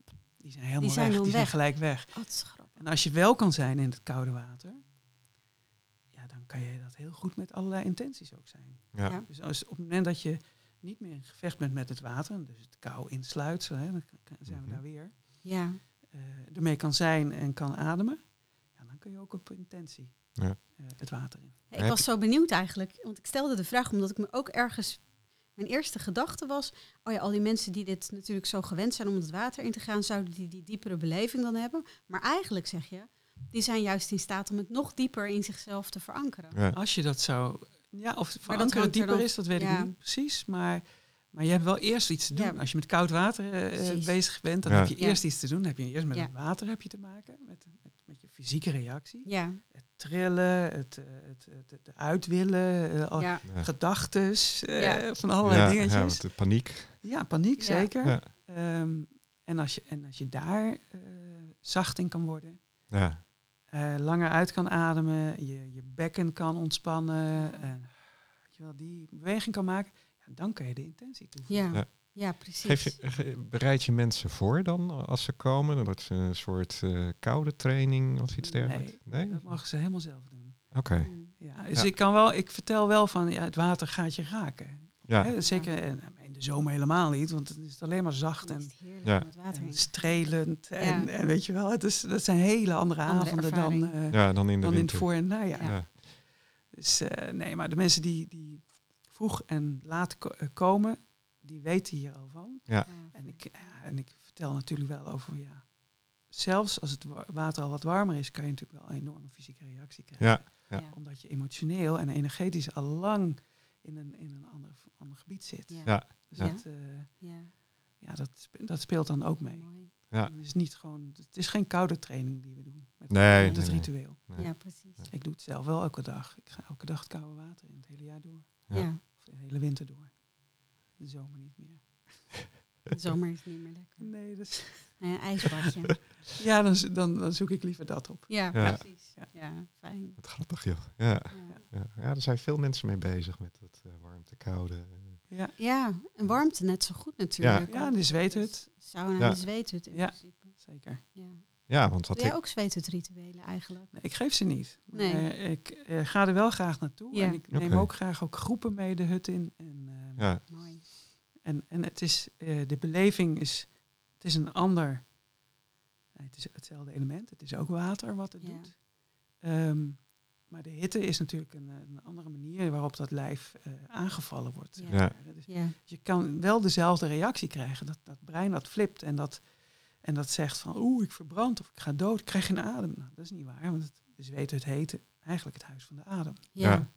die, die zijn helemaal zijn weg. Die zijn weg. gelijk weg. Oh, dat is grappig. En als je wel kan zijn in het koude water, ja, dan kan je dat heel goed met allerlei intenties ook zijn. Ja. Ja. Dus als, op het moment dat je niet meer in gevecht bent met het water, dus het kou insluit, zo, hè, dan zijn we Mhm. daar weer, Ja. eh, ermee kan zijn en kan ademen, ja, dan kun je ook op intentie Ja. eh, het water in. Ik was zo benieuwd eigenlijk, want ik stelde de vraag omdat ik me ook ergens... Mijn eerste gedachte was, oh ja, al die mensen die dit natuurlijk zo gewend zijn om het water in te gaan, zouden die die diepere beleving dan hebben. Maar eigenlijk zeg je, die zijn juist in staat om het nog dieper in zichzelf te verankeren. Ja. Als je dat zou, ja, of dat verankeren er dieper dan- is, dat weet ja. ik niet precies, maar, maar je hebt wel eerst iets te doen. Ja. Als je met koud water eh, eh, bezig bent, dan Ja. heb je Ja. eerst iets te doen. Dan heb je eerst met Ja. het water heb je te maken, met, met, met je fysieke reactie. Ja, trillen, het, eh, het, het, het eruit willen, eh, al- ja, Ja. gedachtes, eh, Ja. van allerlei ja, dingetjes. ja, Ja, want de paniek. paniek Ja. zeker. Ja. Ehm, en, als je, en als je daar eh, zacht in kan worden, Ja. eh, langer uit kan ademen, je, je bekken kan ontspannen, en weet je wel, die beweging kan maken, ja, dan kan je de intentie toevoegen. Ja, precies. Geef je, ge- bereid je mensen voor dan als ze komen? Dan wordt ze een soort eh, koude training of iets dergelijks? Nee? Dat mogen ze helemaal zelf doen. Oké. Ja, dus Ja. ik kan wel, ik vertel wel van, ja, het water gaat je raken. Ja. Hè, zeker en in de zomer helemaal niet, want het is alleen maar zacht en is Ja. om het water En strelend. En, Ja. en weet je wel, het is, dat zijn hele andere, Andere avonden ervaring. dan, eh, Ja, dan in de dan in het winter. voor- en najaar. Ja. Ja. Dus eh, nee, maar de mensen die, die vroeg en laat ko- eh, komen, die weten hier al van. Ja. En ik, ja, en ik vertel natuurlijk wel over, ja, zelfs als het wa- water al wat warmer is, kan je natuurlijk wel een enorme fysieke reactie krijgen. Ja. Ja. Omdat je emotioneel en energetisch al lang in een, in een ander, ander gebied zit. Ja. Ja. Dus Ja. Dat, eh, Ja, ja, dat, dat speelt dan ook mee. mooi. Ja. Het is niet gewoon, het is geen koude training die we doen met, Nee, het nee, ritueel. Nee. Ja, precies. Ik doe het zelf wel elke dag. Ik ga elke dag het koude water in het hele jaar door. Ja. Ja, Of de hele winter door. De zomer niet meer. de zomer is niet meer lekker. Nee, dus Nee, een ijsbadje. ja, dan, dan, dan zoek ik liever dat op. Ja, Ja. precies. Ja. Ja, fijn. Wat grappig, joh. Ja. Ja. Ja. ja, er zijn veel mensen mee bezig met het eh, warmte, koude. Ja, Ja, en warmte net zo goed natuurlijk. ja de zweethut. Sauna Ja. en zweethut in Ja. principe. Zeker. Ja. Ja, want wat Doe jij ik... ook zweethutrituelen eigenlijk? Nee, ik geef ze niet. Nee. Maar ik eh, ga er wel graag naartoe. Ja. En ik neem ook graag ook groepen mee de hut in. En, eh, Ja. En, en het is, eh, de beleving is, het is een ander, nee, het is hetzelfde element. Het is ook water wat het Ja. doet. Ehm, maar de hitte is natuurlijk een, een andere manier waarop dat lijf eh, aangevallen wordt. Ja. Dus Ja, je kan wel dezelfde reactie krijgen. Dat, dat brein dat flipt en dat, en dat zegt van oeh, ik verbrand of ik ga dood, ik krijg geen adem. Nou, dat is niet waar, want het, dus weet het heet eigenlijk het huis van de adem. ja.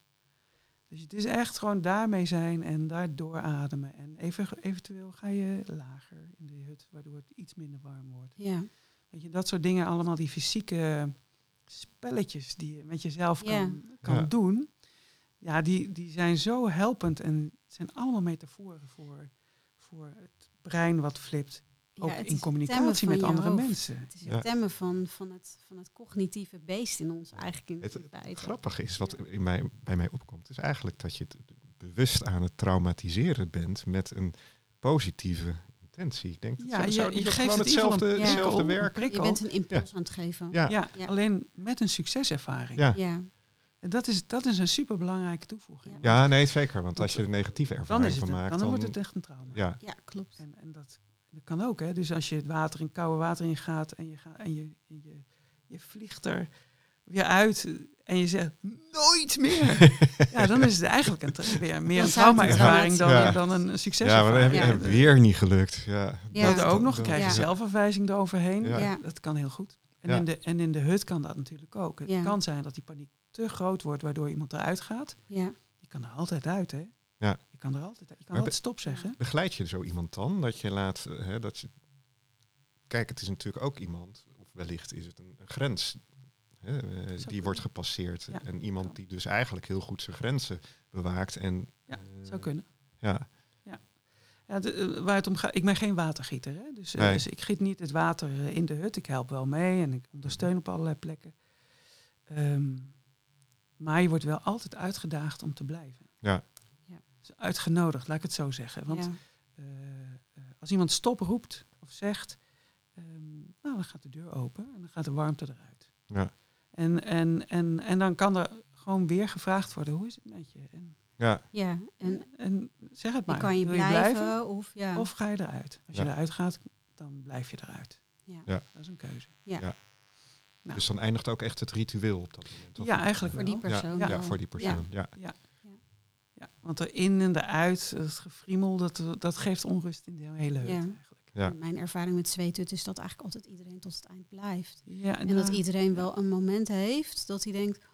Dus het is echt gewoon daarmee zijn en daar doorademen. En even, eventueel ga je lager in de hut, waardoor het iets minder warm wordt. ja. Weet je, dat soort dingen, allemaal die fysieke spelletjes die je met jezelf Ja. kan, kan Ja. doen. Ja, die, die zijn zo helpend en het zijn allemaal metaforen voor, voor het brein wat flipt. Ook in communicatie met andere hoofd. mensen. Het is het Ja. temmen van, van, het, van het cognitieve beest in ons eigenlijk in Het, het grappige is, wat in mij, bij mij opkomt, is eigenlijk dat je het bewust aan het traumatiseren bent met een positieve intentie. Ik denk dat Ja, zo- je- je geeft hetzelfde, een hetzelfde prikkel, werk. Je bent een impuls aan het geven. Ja, Ja, Ja. alleen met een succeservaring. Ja. Ja, En dat is, dat is een superbelangrijke toevoeging. Ja, nee, zeker. Want als je er negatieve ervaring van maakt, dan dan... wordt het echt een trauma. Ja, Ja, klopt. En, en dat, dat kan ook, hè. Dus als je het water in koude water ingaat en je, gaat, en je, en je, je vliegt er weer uit en je zegt nooit meer. ja, dan is het eigenlijk een, weer meer een trauma-ervaring dan, Ja. dan een succes. ja maar dan heb je Ja. weer niet gelukt. Ja, Ja. Dat ook nog, dan krijg je Ja. zelfverwijzing eroverheen. Ja. Ja. Dat kan heel goed. En, Ja. in de, en in de hut kan dat natuurlijk ook. Het Ja. kan zijn dat die paniek te groot wordt, waardoor iemand eruit gaat. Ja. Je kan er altijd uit, hè? Ja. Je kan er altijd. Je kan altijd stop zeggen. Begeleid je zo iemand dan? Dat je laat, eh, hè, dat je... Kijk, het is natuurlijk ook iemand, of wellicht is het een, een grens, hè, eh, die kunnen. wordt gepasseerd. Ja. En iemand die dus eigenlijk heel goed zijn grenzen bewaakt. En, Ja, eh, Zou kunnen. Ja, Ja, de, waar het om gaat, ik ben geen watergieter. Hè? Dus, Nee. dus ik giet niet het water in de hut. Ik help wel mee en ik ondersteun op allerlei plekken. Ehm, maar je wordt wel altijd uitgedaagd om te blijven. Ja. Ja. Uitgenodigd, laat ik het zo zeggen. Want ja. eh, eh, als iemand stop roept of zegt, ehm, nou dan gaat de deur open en dan gaat de warmte eruit. ja, En, en, en, en dan kan er gewoon weer gevraagd worden, hoe is het met je? En, ja, ja. En en zeg het maar, dan kan je wil blijven, of ja. of ga je eruit? Als je Ja. eruit gaat, dan blijf je eruit. ja. Ja. Dat is een keuze. Nou. dus dan eindigt ook echt het ritueel op dat moment. of Ja, eigenlijk voor die persoon. Ja, voor die persoon. Ja. Ja, want erin en eruit, het gefriemel, dat, dat geeft onrust in de hele hut Ja. eigenlijk. Ja. Mijn ervaring met zweethut is dat eigenlijk altijd iedereen tot het eind blijft. Ja, En dat iedereen wel een moment heeft dat hij denkt, "Oh,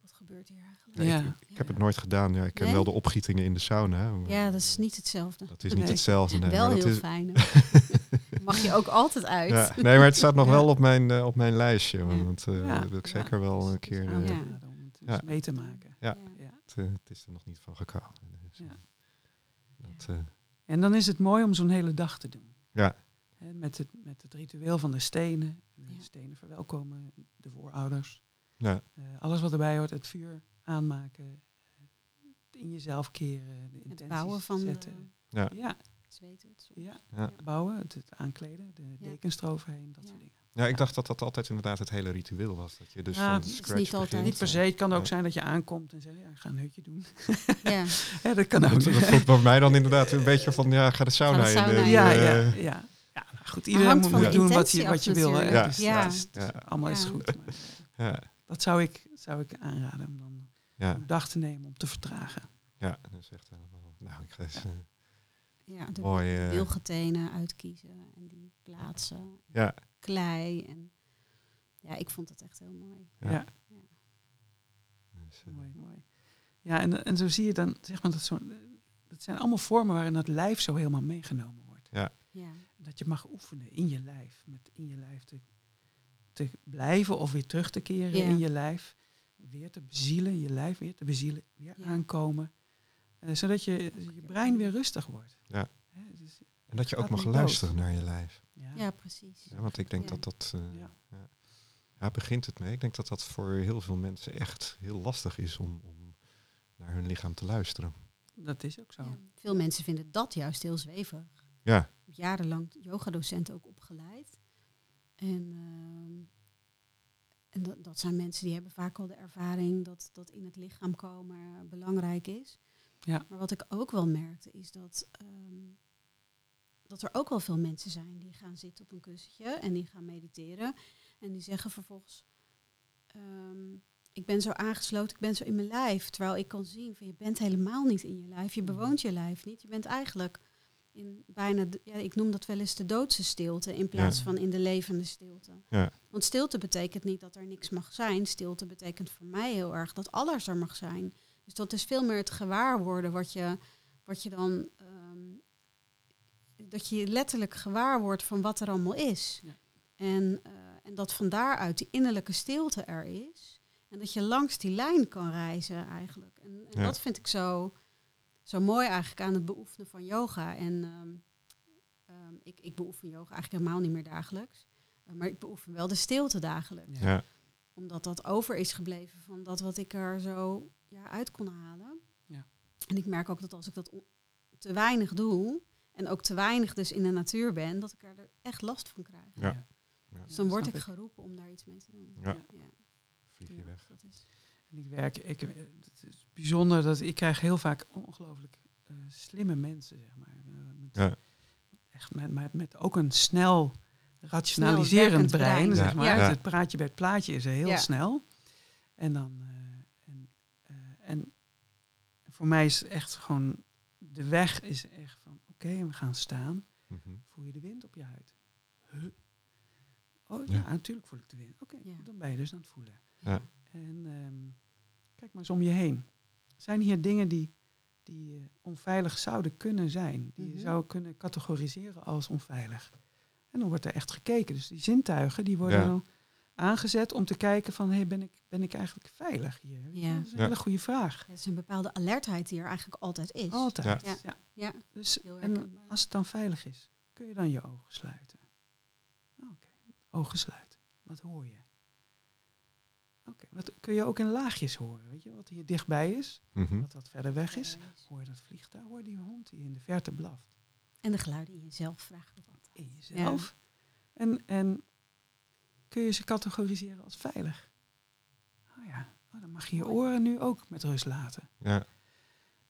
wat gebeurt hier eigenlijk? Nee, Ja. ik, ik heb het nooit gedaan. Ja, ik ken Nee? wel de opgietingen in de sauna. Ja, dat is niet hetzelfde. Dat is niet Nee. hetzelfde. Nee, wel dat heel is, fijn. Mag je ook altijd uit. Ja, nee, maar het staat nog Ja. wel op mijn, eh, op mijn lijstje. Want eh, Ja. dat wil ik Ja. zeker wel Dus een keer. aan te eh, Ja. raden om het Ja. eens mee te maken. Ja. Het, eh, het is er nog niet van gekomen. Dus, Ja. dat, eh, En dan is het mooi om zo'n hele dag te doen. Ja. Hè, met, het, met het ritueel van de stenen. De Ja. stenen verwelkomen, de voorouders. ja, Eh, alles wat erbij hoort, het vuur aanmaken. eh, in jezelf keren, de Het bouwen van de zetten. ja, Ja, zweethut. ja, ja. bouwen, het, het aankleden, de Ja. dekens eroverheen, dat Ja. soort dingen. Ja, ik dacht dat dat altijd inderdaad het hele ritueel was. Dat je dus Ja, van het is scratch niet altijd. Niet per se, het kan ook Nee. zijn dat je aankomt en zegt, ja, ik ga een hutje doen. Ja, Ja, dat kan ook. Dat, dat voelt bij mij dan inderdaad een beetje van, ja, ga de sauna, Ga de sauna in. in. ja, eh, ja, ja. ja nou goed, iedereen moet, de doen wat je, wat je wil. Hè? Ja. Dus, Ja. is- allemaal is goed. Maar, eh, ja, dat zou ik, zou ik aanraden om dan ja, een dag te nemen om te vertragen. ja, dat is echt helemaal... Nou, ik ga eens... eh, ja de Mooi, eh. wilgetenen uitkiezen en die plaatsen. ja, Klei. En, ja, ik vond het echt heel mooi. Ja. Ja, dus, eh, mooi, mooi. Ja, en, en zo zie je dan, zeg maar, dat, zo, dat zijn allemaal vormen waarin het lijf zo helemaal meegenomen wordt. Ja, Dat je mag oefenen in je lijf, met in je lijf te, te blijven of weer terug te keren Ja. in je lijf. Weer te bezielen, je lijf weer te bezielen, weer Ja. aankomen. Eh, zodat je, je brein weer rustig wordt. Ja. Hè, dus, en dat je ook mag luisteren dood. naar je lijf. Ja. ja precies. Ja, want ik denk Ja. dat dat... eh, Ja. ja. Ja, begint het mee. Ik denk dat dat voor heel veel mensen echt heel lastig is om, om naar hun lichaam te luisteren. Dat is ook zo. Ja, Veel mensen vinden dat juist heel zweverig. Ja, Ik heb jarenlang yogadocent ook opgeleid. En, ehm, en dat, dat zijn mensen die hebben vaak al de ervaring dat, dat in het lichaam komen belangrijk is. Ja. Maar wat ik ook wel merkte is dat, ehm, dat er ook wel veel mensen zijn die gaan zitten op een kussentje en die gaan mediteren. En die zeggen vervolgens, ehm, ik ben zo aangesloten, ik ben zo in mijn lijf. Terwijl ik kan zien van je bent helemaal niet in je lijf. Je bewoont je lijf niet. Je bent eigenlijk in bijna, ja, ik noem dat wel eens de doodse stilte in plaats Ja. van in de levende stilte. Ja. Want stilte betekent niet dat er niks mag zijn. Stilte betekent voor mij heel erg dat alles er mag zijn. Dus dat is veel meer het gewaarworden wat je, wat je dan. ehm, dat je letterlijk gewaar wordt van wat er allemaal is. Ja. En, eh, en dat van daaruit die innerlijke stilte er is. En dat je langs die lijn kan reizen eigenlijk. En, en Ja. dat vind ik zo, zo mooi eigenlijk aan het beoefenen van yoga. En ehm, ehm, ik, ik beoefen yoga eigenlijk helemaal niet meer dagelijks. Eh, maar ik beoefen wel de stilte dagelijks. Ja. Omdat dat over is gebleven van dat wat ik er zo ja, uit kon halen. Ja. En ik merk ook dat als ik dat te weinig doe... en ook te weinig dus in de natuur ben... dat ik er echt last van krijg. Ja. Ja. Dus dan word ik geroepen om daar iets mee te doen. Ja. Ja. vlieg je Ja, weg. dat is- En ik werk, ik, het is bijzonder dat ik krijg heel vaak ongelooflijk eh, slimme mensen, zeg maar. Eh, met, Ja. Echt met, met, met ook een snel rationaliserend brein, brein. zeg maar. Ja. Het praatje bij het plaatje is er heel Ja. snel. En dan, eh, en, eh, en voor mij is echt gewoon, de weg is echt oké, we gaan staan. Mhm. Voel je de wind op je huid? Huh? Oh Ja. ja, natuurlijk voel ik de wind. Oké, Ja. dan ben je dus aan het voelen. Ja. En ehm, kijk maar eens om je heen. Zijn hier dingen die, die eh, onveilig zouden kunnen zijn? Die Mhm. je zou kunnen categoriseren als onveilig? En dan wordt er echt gekeken. Dus die zintuigen die worden Ja. dan aangezet om te kijken van... Hey, ben, ik, ben ik eigenlijk veilig hier? Ja. Dat is een Ja. hele goede vraag. Het is een bepaalde alertheid die er eigenlijk altijd is. Altijd. Ja. Ja. Ja, Dus, en als het dan veilig is, kun je dan je ogen sluiten? Oké, ogen sluiten. Wat hoor je? Oké, wat kun je ook in laagjes horen? Weet je wat hier dichtbij is, Mhm. wat wat verder weg is? Hoor je dat vliegtuig? Hoor je die hond die in de verte blaft? En de geluiden in jezelf altijd. In jezelf. En, en kun je ze categoriseren als veilig? Oh ja, oh, dan mag je je oren nu ook met rust laten. Ja.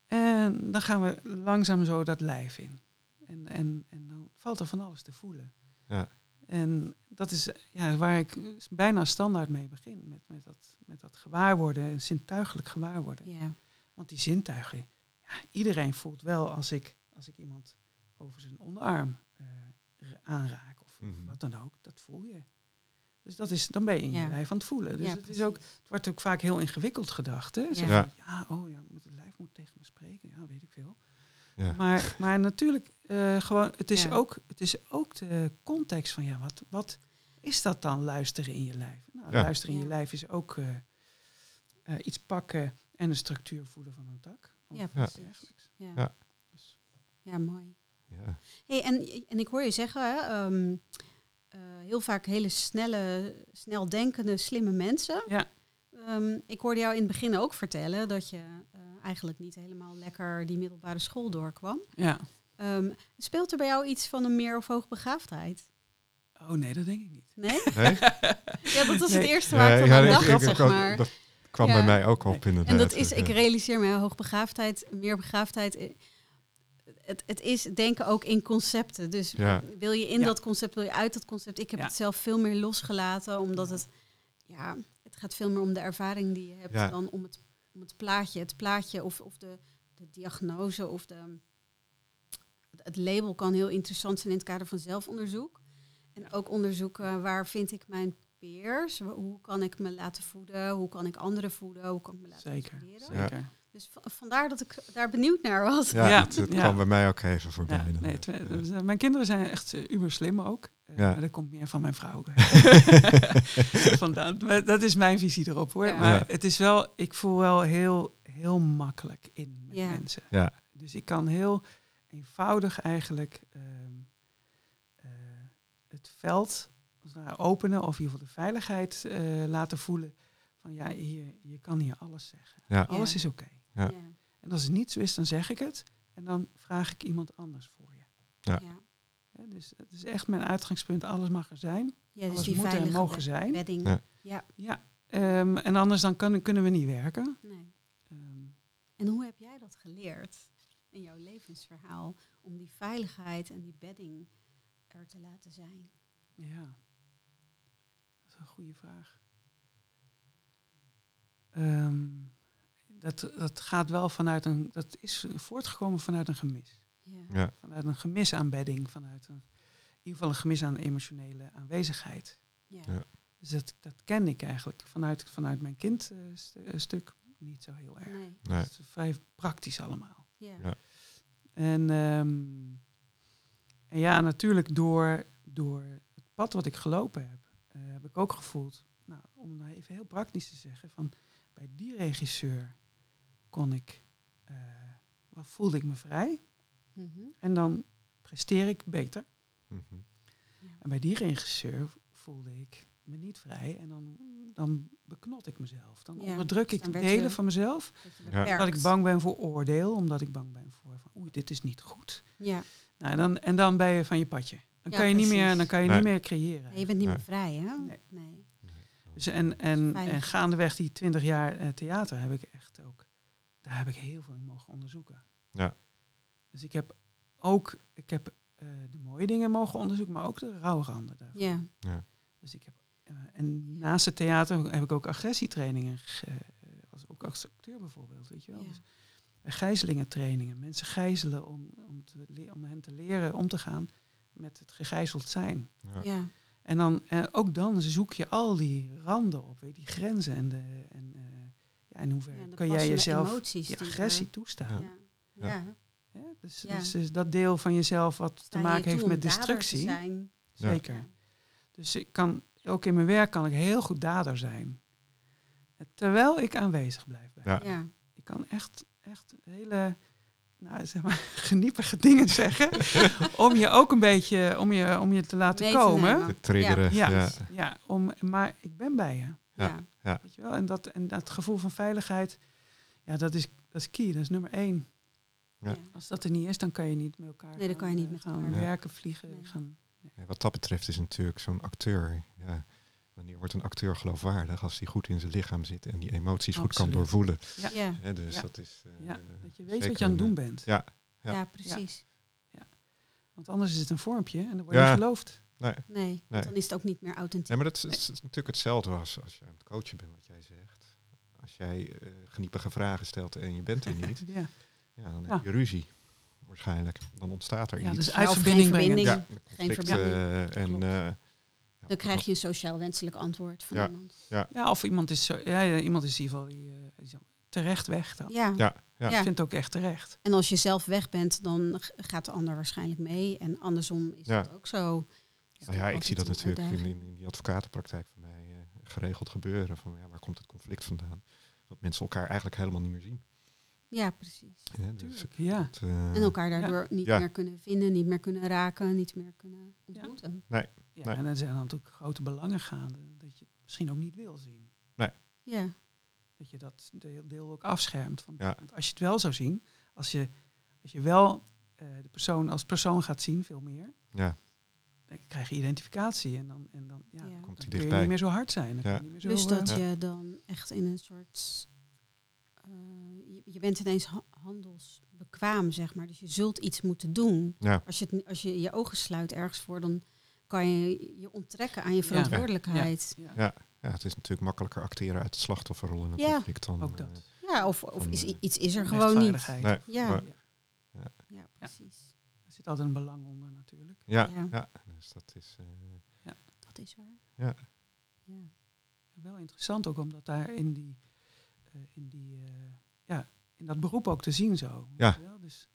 En dan gaan we langzaam zo dat lijf in. En, en, en dan valt er van alles te voelen. Ja. En dat is ja, waar ik bijna standaard mee begin. Met, met, dat, met dat gewaarworden, een zintuigelijk gewaarworden. Ja. Want die zintuigen, ja, iedereen voelt wel als ik, als ik iemand over zijn onderarm eh, aanraak of Mhm. wat dan ook, dat voel je. Dus dat is, dan ben je in je Ja. lijf aan het voelen. Dus ja, het, is ook, het wordt ook vaak heel ingewikkeld gedacht. Hè? Zo Ja. ja, oh ja, moet het lijf moet tegen me spreken. Ja, weet ik veel. Ja. Maar, maar natuurlijk, eh, gewoon, het, is Ja. ook, het is ook de context van, ja, wat, wat is dat dan, luisteren in je lijf? Nou, Ja. luisteren in je lijf is ook eh, eh, iets pakken en de structuur voelen van een tak. Of Ja, iets precies. dergelijks. Ja. Ja. Dus, ja, mooi. Ja. Hey, en, en ik hoor je zeggen, hè, ehm, eh, heel vaak hele snelle, snel denkende, slimme mensen. Ja. Ehm, ik hoorde jou in het begin ook vertellen dat je eh, eigenlijk niet helemaal lekker die middelbare school doorkwam. ja. Ehm, speelt er bij jou iets van een meer of hoogbegaafdheid? Oh nee, dat denk ik niet. Nee? Nee? Ja, dat was het eerste waar ik ja, van aan ik- dacht, ik- zeg ik- maar. Dat kwam Ja. bij mij ook op inderdaad. En dat is, ik Ja. realiseer me, hoogbegaafdheid, meerbegaafdheid. eh, Het, het is denken ook in concepten. Dus Ja. wil je in Ja. dat concept, wil je uit dat concept. Ik heb Ja. het zelf veel meer losgelaten, omdat het, ja, het gaat veel meer om de ervaring die je hebt Ja. dan om het, om het plaatje. Het plaatje of, of de, de diagnose of de, het label kan heel interessant zijn in het kader van zelfonderzoek. En ook onderzoeken waar vind ik mijn peers, hoe kan ik me laten voeden, hoe kan ik anderen voeden, hoe kan ik me laten Zeker, zeker. Dus va- vandaar dat ik daar benieuwd naar was. Ja, Ja, het, het ja. kwam bij mij ook even voorbij. Ja, nee, dus, eh, mijn kinderen zijn echt uh, uber slim ook. Eh, Ja. Maar dat komt meer van mijn vrouw. Vandaan. Maar dat is mijn visie erop hoor. Ja. Maar Ja. het is wel, ik voel wel heel, heel makkelijk in met Ja. mensen. Ja. Dus ik kan heel eenvoudig eigenlijk ehm, eh, het veld ware openen of in ieder geval de veiligheid eh, laten voelen. Van ja, hier, je kan hier alles zeggen. Ja. Alles Ja. is oké. Ja. Ja. En als het niet zo is, dan zeg ik het. En dan vraag ik iemand anders voor je. Ja. Ja. Hè, dus het is echt mijn uitgangspunt. Alles mag er zijn. Ja, dus alles die moet er veilige mogen zijn. wedding. Ja. Ja. Ja. Ehm, en anders dan kan, kunnen we niet werken. Nee. Ehm, En hoe heb jij dat geleerd in jouw levensverhaal om die veiligheid en die bedding er te laten zijn? ja. Dat is een goede vraag. Ehm, dat, dat gaat wel vanuit een. Dat is voortgekomen vanuit een gemis. Ja. Ja. Vanuit een gemis aan bedding. Vanuit een, in ieder geval een gemis aan emotionele aanwezigheid. Ja. Ja. Dus dat, dat ken ik eigenlijk vanuit, vanuit mijn kindstuk niet zo heel erg. Nee. Nee. Het is vrij praktisch allemaal. Ja. Ja. En, ehm, en ja, natuurlijk door, door het pad wat ik gelopen heb, eh, heb ik ook gevoeld, nou, om nou even heel praktisch te zeggen, van bij die regisseur kon ik, eh, wat voelde ik me vrij Mhm. en dan presteer ik beter. Mhm. En bij die regisseur voelde ik me niet vrij en dan, dan beknot ik mezelf. Dan Ja, onderdruk ik dan de je- delen van mezelf. Dat Ja. Omdat ik bang ben voor oordeel, omdat ik bang ben voor van, oei, dit is niet goed. Ja. Nou, en dan, en dan ben je van je padje. Dan Ja, kan je, niet meer, dan kan je Nee. niet meer creëren. Nee, je bent niet Nee. meer vrij, hè? Nee. nee. Dus en, en, en gaandeweg die twintig jaar eh, theater heb ik echt ook, daar heb ik heel veel in mogen onderzoeken. Ja. Dus ik heb ook, ik heb eh, de mooie dingen mogen onderzoeken, maar ook de rouwranden daarvan. Ja. Dus ik heb, eh, en naast het theater heb ik ook agressietrainingen, ge- eh, als, ook als acteur bijvoorbeeld, weet je wel. Ja. Dus, gijzelingentrainingen, mensen gijzelen om, om, te, om hen te leren om te gaan met het gegijzeld zijn. Ja. Ja. En dan, eh, ook dan zoek je al die randen op, weet, je, die grenzen en, de, en ja, in hoeverre Ja, kan jij jezelf je agressie toestaan. Ja. Ja. Ja. Hè? Dus, dus, dus dat deel van jezelf wat te maken heeft met destructie, zeker. Ja. Dus ik kan, ook in mijn werk kan ik heel goed dader zijn. Terwijl ik aanwezig blijf. Bij. Ja. Ja. Ik kan echt, echt hele nou, zeg maar, geniepige dingen zeggen. om je ook een beetje, om je, om je te laten Mee komen. triggeren. Ja, Ja. ja. om, maar ik ben bij je. Ja. Ja. Weet je wel? En, dat, en dat gevoel van veiligheid, ja, dat is, dat is key. Dat is nummer één. Ja. Als dat er niet is, dan kan je niet met elkaar Nee, dan kan je niet eh, met gaan elkaar. Nee. werken, vliegen. Nee. Gaan, Ja, wat dat betreft is natuurlijk zo'n acteur. Ja, wanneer wordt een acteur geloofwaardig als hij goed in zijn lichaam zit en die emoties goed kan doorvoelen? Ja. Ja. Hè, dus Ja. dat is. eh, ja, dat je weet wat je aan het doen eh, bent. Ja. Ja. Ja. precies. Want anders is het een vormpje en dan word je geloofd. Nee. Nee, dan is het ook niet meer authentiek. Nee, maar dat is, is natuurlijk hetzelfde als als je aan het coachen bent, wat jij zegt. Als jij eh, geniepige vragen stelt en je bent er niet, Ja, ja, dan Ja. heb je ruzie. Waarschijnlijk. Dan ontstaat er ja iets. dus Ja, uit verbinding geen brengen. verbinding. ja, geen verbinding. eh, en eh, ja, Dan krijg je een sociaal wenselijk antwoord van Ja. iemand. Ja, of iemand is, zo, ja, ja, iemand is in ieder geval die, eh, zo terecht weg dan. Ja. Ja, ja. Ik vind het ook echt terecht. En als je zelf weg bent, dan gaat de ander waarschijnlijk mee. En andersom is Ja. dat ook zo. Nou ja, ik zie dat natuurlijk in, in, in die advocatenpraktijk van mij eh, geregeld gebeuren. Van ja, waar komt het conflict vandaan? Dat mensen elkaar eigenlijk helemaal niet meer zien. Ja, precies. Hè, dus ja. dat, eh, En elkaar daardoor niet Ja. meer kunnen vinden, niet meer kunnen raken, niet meer kunnen ontmoeten. ja Nee. En er zijn dan natuurlijk grote belangen gaande dat je het misschien ook niet wil zien. Ja, Dat je dat deel, deel ook afschermt. Want, Ja. want als je het wel zou zien, als je, als je wel eh, de persoon als persoon gaat zien, veel meer, ja, dan krijg je identificatie. En dan, en dan, ja, Ja. dan Komt hij kun je niet meer zo hard zijn. Dan kun Ja. je niet meer zo, eh, dat Ja. je dan echt in een soort... eh, je, je bent ineens ha- handelsbekwaam, zeg maar. Dus je zult iets moeten doen. ja, Als je, het, als je je ogen sluit ergens voor, dan kan je je onttrekken aan je verantwoordelijkheid. ja, Ja. ja, het is natuurlijk makkelijker acteren uit de slachtofferrol in Ja. conflict dan. ook eh, dat. Ja, of, of Van, is, eh, iets is er gewoon niet. Nee, Ja. maar- Ja, precies. Er zit altijd een belang onder natuurlijk. ja, Ja. ja. dus dat is. eh, Dat is waar. Ja. ja. Wel interessant ook omdat daar in die, eh, in die eh, ja, in dat beroep ook te zien zo. Ja. wel? Dus,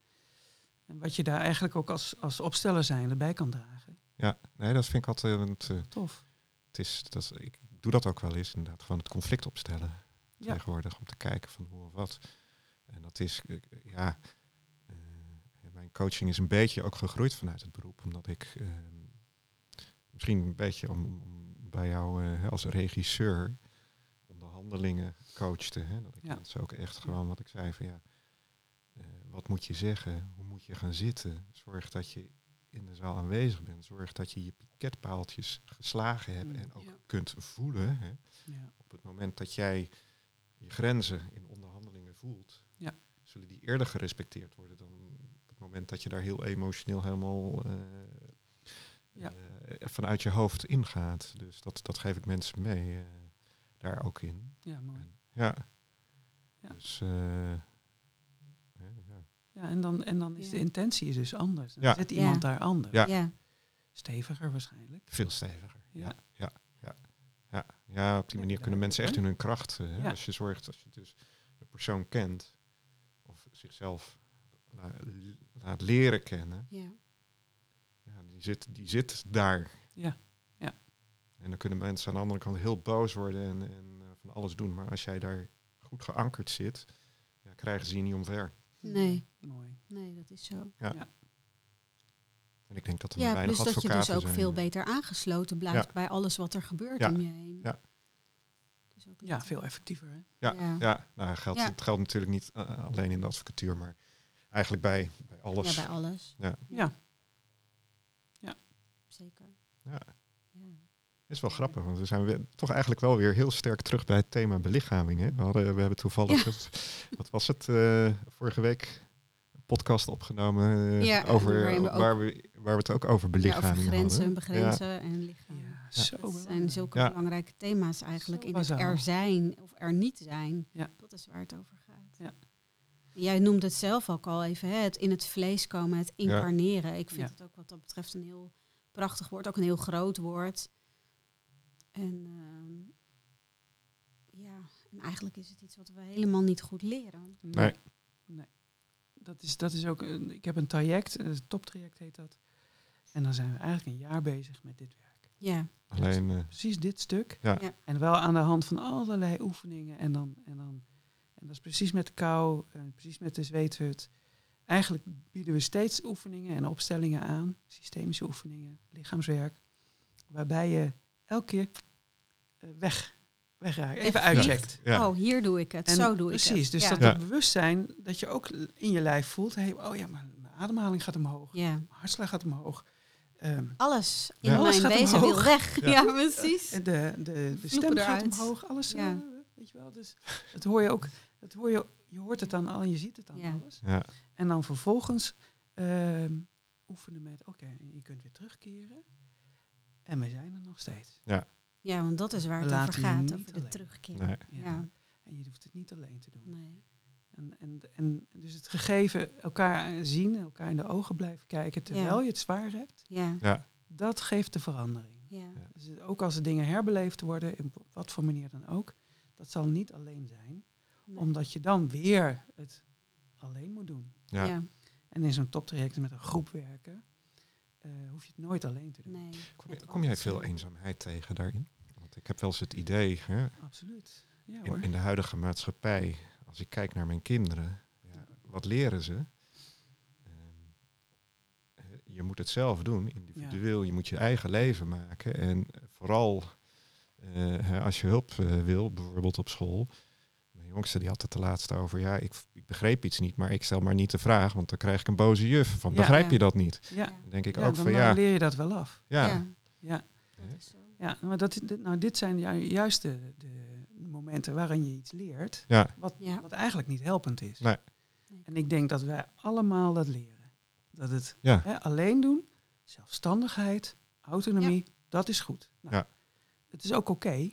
en wat je daar eigenlijk ook als, als opsteller zijn erbij kan dragen. ja, nee, dat vind ik altijd. want, eh, Tof. het is, dat, ik doe dat ook wel eens, inderdaad, gewoon het conflict opstellen. Ja. Tegenwoordig om te kijken van hoe of wat. En dat is, ja. Coaching is een beetje ook gegroeid vanuit het beroep, omdat ik eh, misschien een beetje om, om bij jou eh, als regisseur onderhandelingen coachte. Hè, dat ik Ja. mensen ook echt gewoon wat ik zei van ja, eh, wat moet je zeggen? Hoe moet je gaan zitten? Zorg dat je in de zaal aanwezig bent. Zorg dat je je piketpaaltjes geslagen hebt Mm, en ook ja. kunt voelen. Hè. Ja. Op het moment dat jij je grenzen in onderhandelingen voelt, Ja. zullen die eerder gerespecteerd worden dan moment dat je daar heel emotioneel helemaal eh, Ja. eh, vanuit je hoofd ingaat. Dus dat, dat geef ik mensen mee eh, daar ook in. ja, mooi. En, ja. Ja. Dus, eh, hè, ja. Ja, en dan, en dan is Ja. de intentie is dus anders. Dan Ja. zit Ja. iemand daar anders. Ja. Ja. Steviger waarschijnlijk. Veel steviger. Ja. Ja. Ja. Ja. Op die Ja, manier kunnen mensen echt in hun kracht. hè, Ja. Als je zorgt, als je dus de persoon kent of zichzelf la- laat leren kennen, Ja. ja, die, zit, die zit daar. Ja. Ja. En dan kunnen mensen aan de andere kant heel boos worden en, en eh, van alles doen. Maar als jij daar goed geankerd zit, ja, krijgen ze je niet omver. Nee. Mooi. Nee, dat is zo. En ik denk dat er Ja, weinig plus dat je dus ook zijn. veel beter aangesloten blijft Ja. bij alles wat er gebeurt Ja. om je heen. Ja. Dus ook Ja, veel effectiever. Hè? Ja, Ja. ja. nou, geldt, Ja. het geldt natuurlijk niet eh, alleen in de advocatuur, maar eigenlijk bij, bij alles. Ja, bij alles. Ja. Ja. Zeker. Ja. Ja. is wel grappig, want we zijn weer, toch eigenlijk wel weer heel sterk terug bij het thema belichaming. Hè? We, hadden, we hebben toevallig, het, wat was het, eh, vorige week een podcast opgenomen eh, Ja, over, waarin we ook- waar, we, waar we het ook over Ja, belichaming over grenzen, hadden. begrenzen en lichaam. Ja, zo Dat zijn zulke Ja. belangrijke thema's eigenlijk Zo in het er zijn of er niet zijn. Ja. Dat is waar het over gaat. Ja. Jij noemde het zelf ook al even, hè, het in het vlees komen, het incarneren. Ik vind Ja. het ook wat dat betreft een heel prachtig woord, ook een heel groot woord. En ehm, ja, en eigenlijk is het iets wat we helemaal niet goed leren. Nee. nee. Dat is, dat is ook, een- ik heb een traject, een toptraject heet dat. En dan zijn we eigenlijk een jaar bezig met dit werk. Ja, Alleen, eh, Precies dit stuk. Ja. Ja. En wel aan de hand van allerlei oefeningen. En, dan, en, dan, en dat is precies met de kou, en precies met de zweethut. Eigenlijk bieden we steeds oefeningen en opstellingen aan, systemische oefeningen, lichaamswerk, waarbij je elke keer eh, weg, wegraakt, even uitcheckt. ja. oh, hier doe ik het, En zo doe precies, ik het. dus ja. dat het bewustzijn dat je ook in je lijf voelt, hey, oh ja, maar mijn ademhaling gaat omhoog, ja. mijn hartslag gaat omhoog. Ehm, Alles in. Alles mijn gaat wezen wil omhoog. weg. Ja. Ja, precies. De, de, de stem gaat omhoog, alles, Ja. eh, weet je wel. Dus dat hoor je ook, dat hoor je, je hoort het dan al je ziet het dan Ja. alles. ja. En dan vervolgens ehm, oefenen met, oké, je kunt weer terugkeren. En we zijn er nog steeds. Ja, want dat is waar het over gaat, over de terugkeer. Nee. Ja. En je hoeft het niet alleen te doen. Nee. En, en, en dus het gegeven elkaar zien, elkaar in de ogen blijven kijken, terwijl Ja. je het zwaar hebt, Ja. ja. dat geeft de verandering. Ja. Dus ook als er dingen herbeleefd worden, in op wat voor manier dan ook, dat zal niet alleen zijn. Omdat je dan weer het alleen moet doen. Ja. Ja. En in zo'n toptraject met een groep werken, eh, hoef je het nooit alleen te doen. Nee. Kom, je- kom jij veel eenzaamheid tegen daarin? Want ik heb wel eens het idee, hè, Absoluut. Ja hoor. in, in de huidige maatschappij, als ik kijk naar mijn kinderen, ja, wat leren ze? Ehm, eh, je moet het zelf doen, individueel. Je moet je eigen leven maken. En vooral eh, hè, als je hulp wil, bijvoorbeeld op school. Jongste die had het de laatste over, ja, ik, ik begreep iets niet, maar ik stel maar niet de vraag, want dan krijg ik een boze juf. Van, Ja. begrijp Ja. je dat niet? Ja, Dan denk ik ja ook dan van, dan ja, leer je dat wel af. ja, Ja, Ja, dat is zo. ja maar dat, dit, nou, dit zijn ju- juist de, de momenten waarin je iets leert, ja, wat, Ja. wat eigenlijk niet helpend is. Nee. Nee. En ik denk dat wij allemaal dat leren. Dat het ja, hè, alleen doen, zelfstandigheid, autonomie, dat is goed. Nou, Ja. Het is ook oké,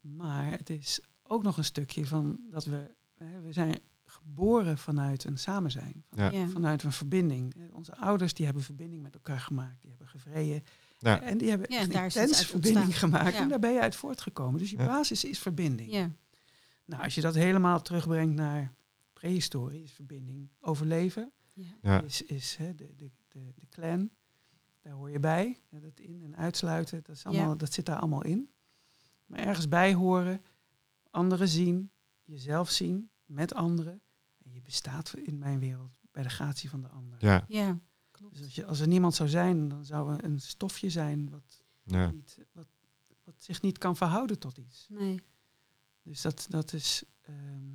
maar het is ook nog een stukje van dat we, hè, we zijn geboren vanuit een samen zijn, van- ja, Ja. vanuit een verbinding. Onze ouders die hebben verbinding met elkaar gemaakt, die hebben gevreden. ja, En die hebben Ja, een intens verbinding ontstaan. gemaakt Ja. en daar ben je uit voortgekomen. Dus je Ja. basis is verbinding. Ja. Nou, als je dat helemaal terugbrengt naar prehistorie, is verbinding overleven, Ja. ja, is, is hè, de, de, de, de clan, daar hoor je bij. Ja, dat in- en uitsluiten, dat, is allemaal, Ja. dat zit daar allemaal in. Maar ergens bij horen, anderen zien, jezelf zien met anderen. En je bestaat in mijn wereld bij de gratie van de ander. ja, Ja. Klopt. Dus als, je, als er niemand zou zijn, dan zou er een stofje zijn wat, ja. niet, wat, wat zich niet kan verhouden tot iets. Nee. Dus dat, dat is. ehm,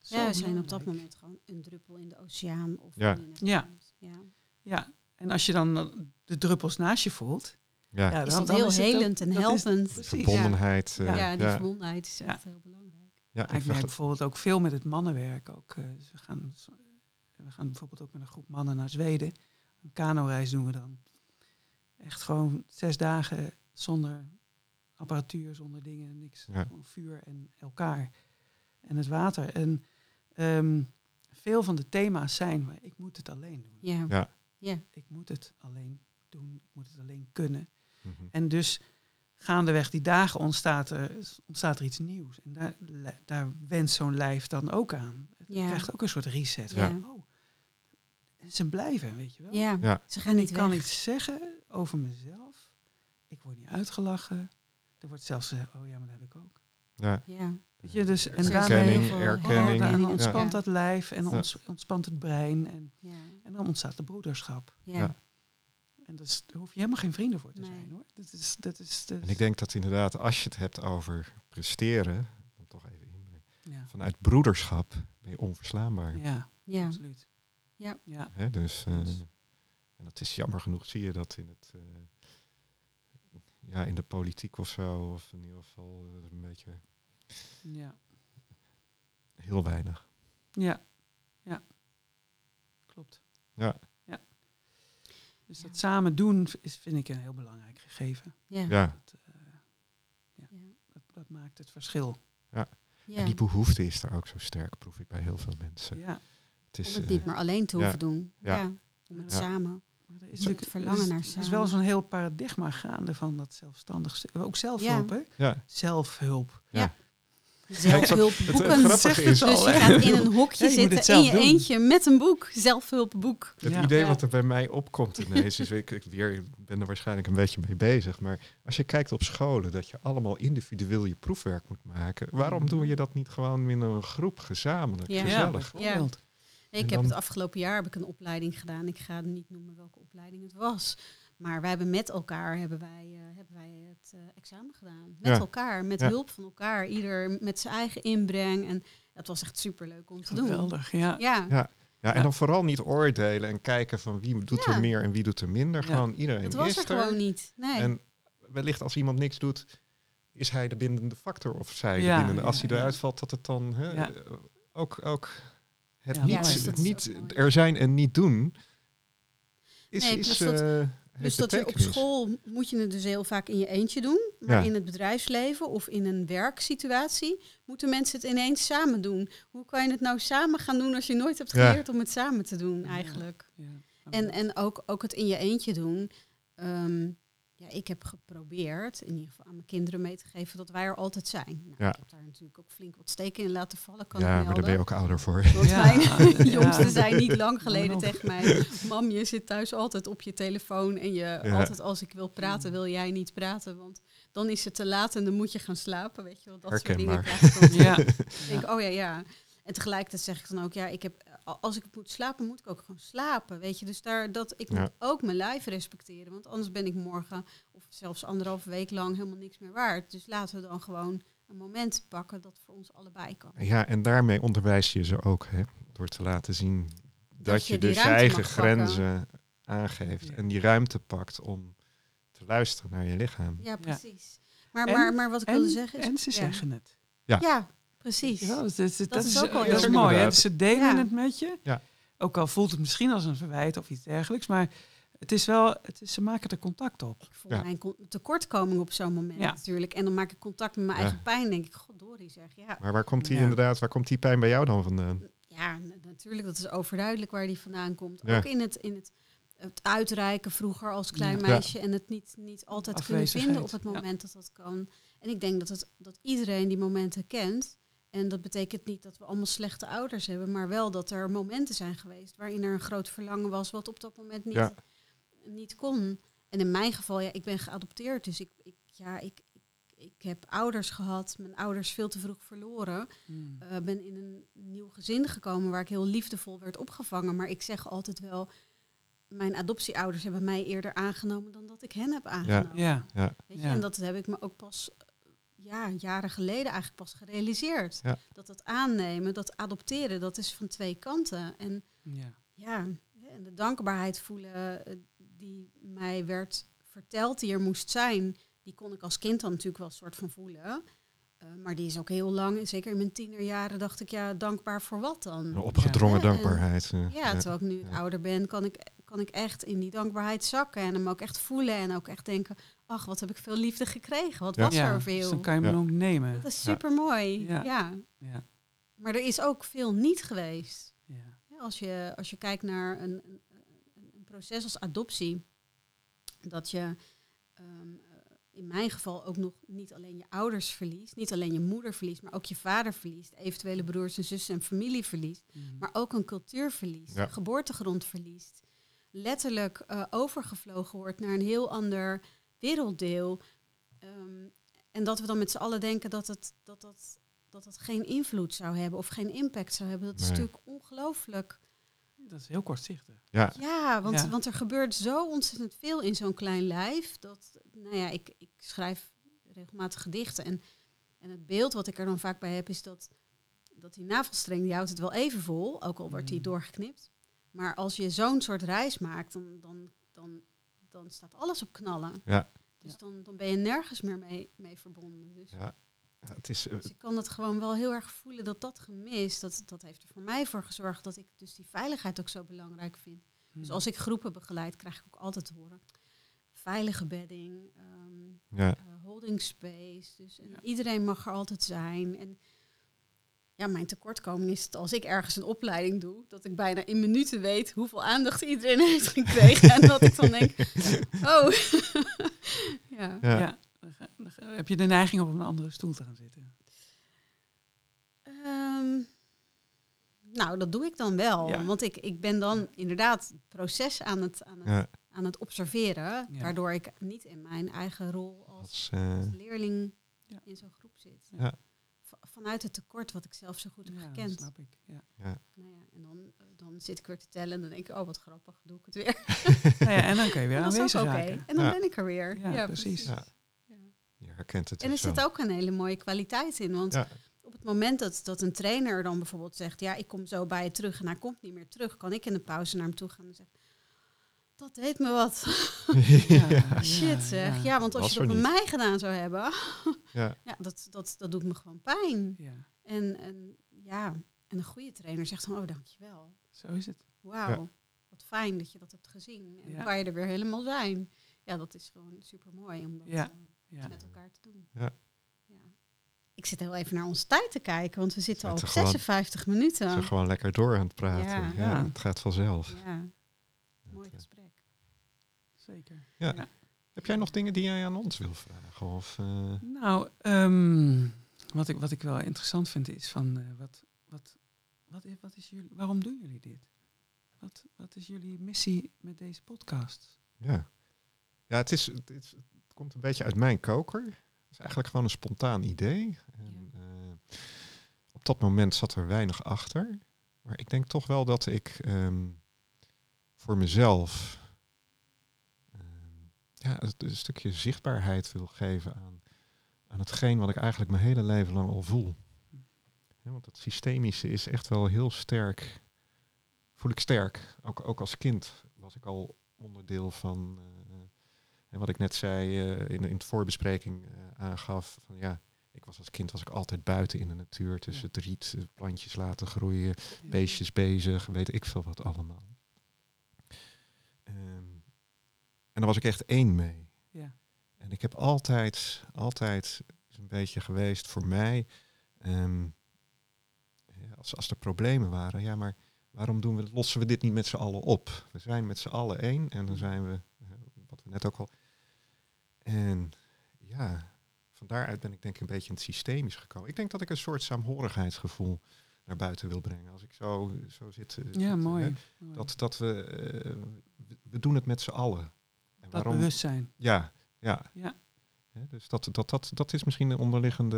zo Ja, we zijn op dat moment gewoon een druppel in de oceaan. Of Ja. Ja. ja. Ja, en als je dan de druppels naast je voelt, ja. ja, Is dat heel ook- helend en is- helpend. Verbondenheid. eh, Ja. Ja, ja, die ja, verbondenheid is Ja. echt heel belangrijk. ja, ik merk vergel- bijvoorbeeld ook veel met het mannenwerk. Ook, eh, dus we, gaan, we gaan bijvoorbeeld ook met een groep mannen naar Zweden. Een kanoreis doen we dan. Echt gewoon zes dagen zonder apparatuur, zonder dingen, niks. Ja. Gewoon vuur en elkaar en het water. En ehm, veel van de thema's zijn, maar ik moet het alleen doen. Ja. Ja. Ja. Ik moet het alleen doen, ik moet het alleen kunnen. Mhm. En dus gaandeweg die dagen ontstaat er, ontstaat er iets nieuws. En daar, daar wenst zo'n lijf dan ook aan. Het Ja. krijgt ook een soort reset. Ja. Van, oh, en ze blijven, weet je wel. Ja. Ja. Ze gaan En niet ik kan iets zeggen over mezelf. Ik word niet uitgelachen. Er wordt zelfs gezegd, oh ja, maar dat heb ik ook. ja. Ja. Weet je, dus, en Ze daarmee Erkenning, erkenning. dan ontspant Ja. dat lijf en Ja. ons, ontspant het brein. En, Ja. en dan ontstaat de broederschap. Ja. En dat is, daar hoef je helemaal geen vrienden voor te Nee. zijn hoor. Dat is, dat is, dat En ik denk dat inderdaad, als je het hebt over presteren, dan toch even in, ja. vanuit broederschap ben je onverslaanbaar. Ja, Ja. absoluut. Ja. ja. Hè, dus, eh, Dus- en dat is jammer genoeg, zie je dat in het, eh, ja, in de politiek of zo. Of in ieder geval eh, een beetje Ja. heel weinig. Ja. Ja. Klopt. Ja. Ja. Dus Ja. dat samen doen is, vind ik een heel belangrijk gegeven. Ja. Ja, Dat, eh, Ja. dat, dat maakt het verschil. Ja. en die behoefte is er ook zo sterk, proef ik bij heel veel mensen. Ja. Het is, Om het eh, niet maar alleen te ja. hoeven doen. Ja. Ja. Om het Ja. samen. Maar er is soort verlangen er is- naar Er is samen. wel zo'n heel paradigma gaande van dat zelfstandig, ook zelfhulp, hè? ja, Zelfhulp. Zelfhulpboeken. het is- al, Dus je gaat in een hokje Ja, zitten in je doen. eentje met een boek. Zelfhulpboek. Het Ja. idee Ja. wat er bij mij opkomt ineens is, ik, ik weer, ben er waarschijnlijk een beetje mee bezig, maar als je kijkt op scholen dat je allemaal individueel je proefwerk moet maken, waarom doe je dat niet gewoon in een groep gezamenlijk, Ja. gezellig? bijvoorbeeld. Nee, ik heb het afgelopen jaar heb ik een opleiding gedaan. Ik ga niet noemen welke opleiding het was. Maar wij hebben met elkaar hebben wij, eh, hebben wij het eh, examen gedaan. Met Ja. elkaar, met Ja. hulp van elkaar. Ieder met zijn eigen inbreng. En dat was echt superleuk om te doen. Geweldig, ja. Ja, Ja. Ja, en dan vooral niet oordelen en kijken van wie doet Ja. er meer en wie doet er minder. Ja. Gewoon iedereen het was is er gewoon niet. Nee. En wellicht als iemand niks doet, is hij de bindende factor of zij Ja, de bindende. Als ja, hij ja. eruit valt, dat het dan hè, eh, ook, ook het Ja, niet, het niet er zijn en niet doen, is, Nee, is dat- Dus dat je op school moet je het dus heel vaak in je eentje doen. Maar Ja. in het bedrijfsleven of in een werksituatie moeten mensen het ineens samen doen. Hoe kan je het nou samen gaan doen als je nooit hebt Ja. geleerd om het samen te doen eigenlijk? Ja. En, en ook, ook het in je eentje doen. Ehm, ja, ik heb geprobeerd, in ieder geval aan mijn kinderen mee te geven, dat wij er altijd zijn. Nou, Ja. Ik heb daar natuurlijk ook flink wat steken in laten vallen, kan Ja, maar daar ben je ook ouder voor. Want Ja, mijn ja. jongsten zijn niet lang geleden tegen mij. Mam, je zit thuis altijd op je telefoon en je Ja. altijd als ik wil praten, wil jij niet praten. Want dan is het te laat en dan moet je gaan slapen. Weet je wel, dat soort dingen. Ja. Ik denk, oh ja, ja. En tegelijkertijd zeg ik dan ook, ja, ik heb, als ik moet slapen, moet ik ook gewoon slapen. Weet je, dus daar, dat, ik Ja. moet ook mijn lijf respecteren. Want anders ben ik morgen of zelfs anderhalve week lang helemaal niks meer waard. Dus laten we dan gewoon een moment pakken dat voor ons allebei kan. Ja, en daarmee onderwijs je ze ook, hè, door te laten zien dat, je dus je eigen pakken. grenzen aangeeft Ja. en die ruimte pakt om te luisteren naar je lichaam. Ja, precies. Maar, En- maar, maar wat ik En, wilde zeggen is... en ze ja. zeggen het. Ja, precies. Ja, dat, is- dat, is is, ook wel dat is heel mooi. Hè? Dus ze delen Ja. het met je. Ja. Ook al voelt het misschien als een verwijt of iets dergelijks. Maar het is wel, het is, ze maken er contact op. Ik voel Ja. mijn tekortkoming op zo'n moment Ja. natuurlijk. En dan maak ik contact met mijn Ja. eigen pijn. denk ik, goddorie zeg. Ja, Maar waar komt die Ja. inderdaad, waar komt die pijn bij jou dan vandaan? ja natuurlijk, dat is overduidelijk waar die vandaan komt. Ja. Ook in het, in het, het uitreiken vroeger als klein Ja. meisje. En het niet, niet altijd kunnen vinden op het ja. moment dat dat kan. En ik denk dat, het, dat iedereen die momenten kent. En dat betekent niet dat we allemaal slechte ouders hebben. Maar wel dat er momenten zijn geweest waarin er een groot verlangen was. Wat op dat moment niet, Ja. niet kon. En in mijn geval, ja, ik ben geadopteerd. Dus ik, ik, ja, ik, ik, ik heb ouders gehad. Mijn ouders veel te vroeg verloren. Hmm. Eh, ben in een nieuw gezin gekomen waar ik heel liefdevol werd opgevangen. Maar ik zeg altijd wel, mijn adoptieouders hebben mij eerder aangenomen dan dat ik hen heb aangenomen. Ja, Weet je? ja. En dat heb ik me ook pas ja, jaren geleden eigenlijk pas gerealiseerd. Ja. Dat dat aannemen, dat adopteren, dat is van twee kanten. En ja. ja, en de dankbaarheid voelen eh, die mij werd verteld die er moest zijn, die kon ik als kind dan natuurlijk wel een soort van voelen. Eh, maar die is ook heel lang, zeker in mijn tienerjaren, dacht ik, ja, dankbaar voor wat dan? Een opgedrongen Ja, dankbaarheid. eh, Ja, terwijl ik nu Ja. ouder ben, kan ik, kan ik echt in die dankbaarheid zakken en hem ook echt voelen en ook echt denken, ach, wat heb ik veel liefde gekregen, wat Ja. was Ja, er dus veel. dan kan je hem Ja. ook nemen. Dat is super mooi. Ja. Ja. Ja. Maar er is ook veel niet geweest. Ja. Ja, Als je, als je kijkt naar een, een, een proces als adoptie, dat je ehm, eh, in mijn geval ook nog niet alleen je ouders verliest, niet alleen je moeder verliest, maar ook je vader verliest, eventuele broers en zussen en familie verliest, Hmm. maar ook een cultuur verliest, Ja. geboortegrond verliest, letterlijk eh, overgevlogen wordt naar een heel ander werelddeel. Ehm, en dat we dan met z'n allen denken dat het, dat, dat, dat het geen invloed zou hebben of geen impact zou hebben. Dat is Nee. natuurlijk ongelooflijk. Dat is heel kortzichtig. Ja, Ja, want, Ja. want er gebeurt zo ontzettend veel in zo'n klein lijf. Dat, nou ja, ik, ik schrijf regelmatig gedichten. En, en het beeld wat ik er dan vaak bij heb, is dat, dat die navelstreng, die houdt het wel even vol, ook al wordt die Mm. doorgeknipt. Maar als je zo'n soort reis maakt, dan, dan, dan, dan staat alles op knallen. Ja. Dus Ja. dan, dan ben je nergens meer mee, mee verbonden. Dus, Ja. Ja, het is, eh, dus ik kan het gewoon wel heel erg voelen dat dat gemist, dat, dat heeft er voor mij voor gezorgd dat ik dus die veiligheid ook zo belangrijk vind. Dus als ik groepen begeleid, krijg ik ook altijd te horen. Veilige bedding, ehm, ja, eh, holding space. Dus en Ja. iedereen mag er altijd zijn. En ja, mijn tekortkoming is dat als ik ergens een opleiding doe, dat ik bijna in minuten weet hoeveel aandacht iedereen heeft gekregen. en dat ik dan denk, oh. ja. ja. Dan heb je de neiging om op een andere stoel te gaan zitten? Ehm, nou, dat doe ik dan wel. Ja. Want ik, ik ben dan inderdaad het proces aan het, aan het, ja, aan het observeren. Ja. Waardoor ik niet in mijn eigen rol als als, eh, als leerling Ja. in zo'n groep zit. Ja. Vanuit het tekort wat ik zelf zo goed heb Ja, dat gekend. snap ik. Ja. Nou ja, en dan, eh, dan zit ik weer te tellen en dan denk ik, oh wat grappig, doe ik het weer. Nou ja, en dan kun je weer En dat is aanwezig ook oké. raken. En dan Ja. ben ik er weer. Ja, precies. Ja. Ja. je herkent het En er zit ook een hele mooie kwaliteit in. Want Ja. op het moment dat, dat een trainer dan bijvoorbeeld zegt, ja, ik kom zo bij je terug en hij komt niet meer terug, kan ik in de pauze naar hem toe gaan en zeggen, dat deed me wat. Ja, Shit zeg. Ja, want als Was je dat bij niet. mij gedaan zou hebben, ja, ja, dat, dat, dat doet me gewoon pijn. Ja, En, en ja, en een goede trainer zegt dan, oh dankjewel. zo is het. Wauw, Ja. wat fijn dat je dat hebt gezien. En kan je er weer helemaal zijn. Ja, dat is gewoon super mooi om dat Ja. eh, Ja. met elkaar te doen. Ja. Ja. Ik zit heel even naar onze tijd te kijken, want we zitten al op Zitten gewoon- 56 minuten. Ze gewoon lekker door aan het praten. Ja. Ja, Ja. het gaat vanzelf. Ja, mooi gesprek. Zeker. Ja. Ja. Heb jij nog dingen die jij aan ons wil vragen? Of, eh, Nou, ehm, wat, ik, wat ik wel interessant vind is van eh, wat, wat, wat, is, wat is jullie, waarom doen jullie dit? Wat, wat is jullie missie met deze podcast? ja. Ja, het, is, het, komt een beetje uit mijn koker. Het is eigenlijk gewoon een spontaan idee. En, eh, op dat moment zat er weinig achter. Maar ik denk toch wel dat ik ehm, voor mezelf ja, een stukje zichtbaarheid wil geven aan, aan hetgeen wat ik eigenlijk mijn hele leven lang al voel. Ja, want het systemische is echt wel heel sterk, voel ik sterk. Ook, ook als kind was ik al onderdeel van, eh, en wat ik net zei eh, in, in de voorbespreking eh, aangaf, van ja, ik was als kind was ik altijd buiten in de natuur, tussen het riet, plantjes laten groeien, beestjes bezig, weet ik veel wat allemaal. Ehm, daar was ik echt één mee. Ja. En ik heb altijd, altijd is een beetje geweest voor mij, ehm, ja, als, als er problemen waren, ja, maar waarom doen we, lossen we dit niet met z'n allen op? We zijn met z'n allen één en dan zijn we, eh, wat we net ook al. En ja, van daaruit ben ik denk ik een beetje in het systemisch gekomen. Ik denk dat ik een soort saamhorigheidsgevoel naar buiten wil brengen. Als ik zo, zo zit. eh, Ja, zit, mooi. hè. Dat, dat we, eh, we- we doen het met z'n allen. Dat bewustzijn. Ja, ja. Ja. Hè, dus dat, dat, dat, dat is misschien een onderliggende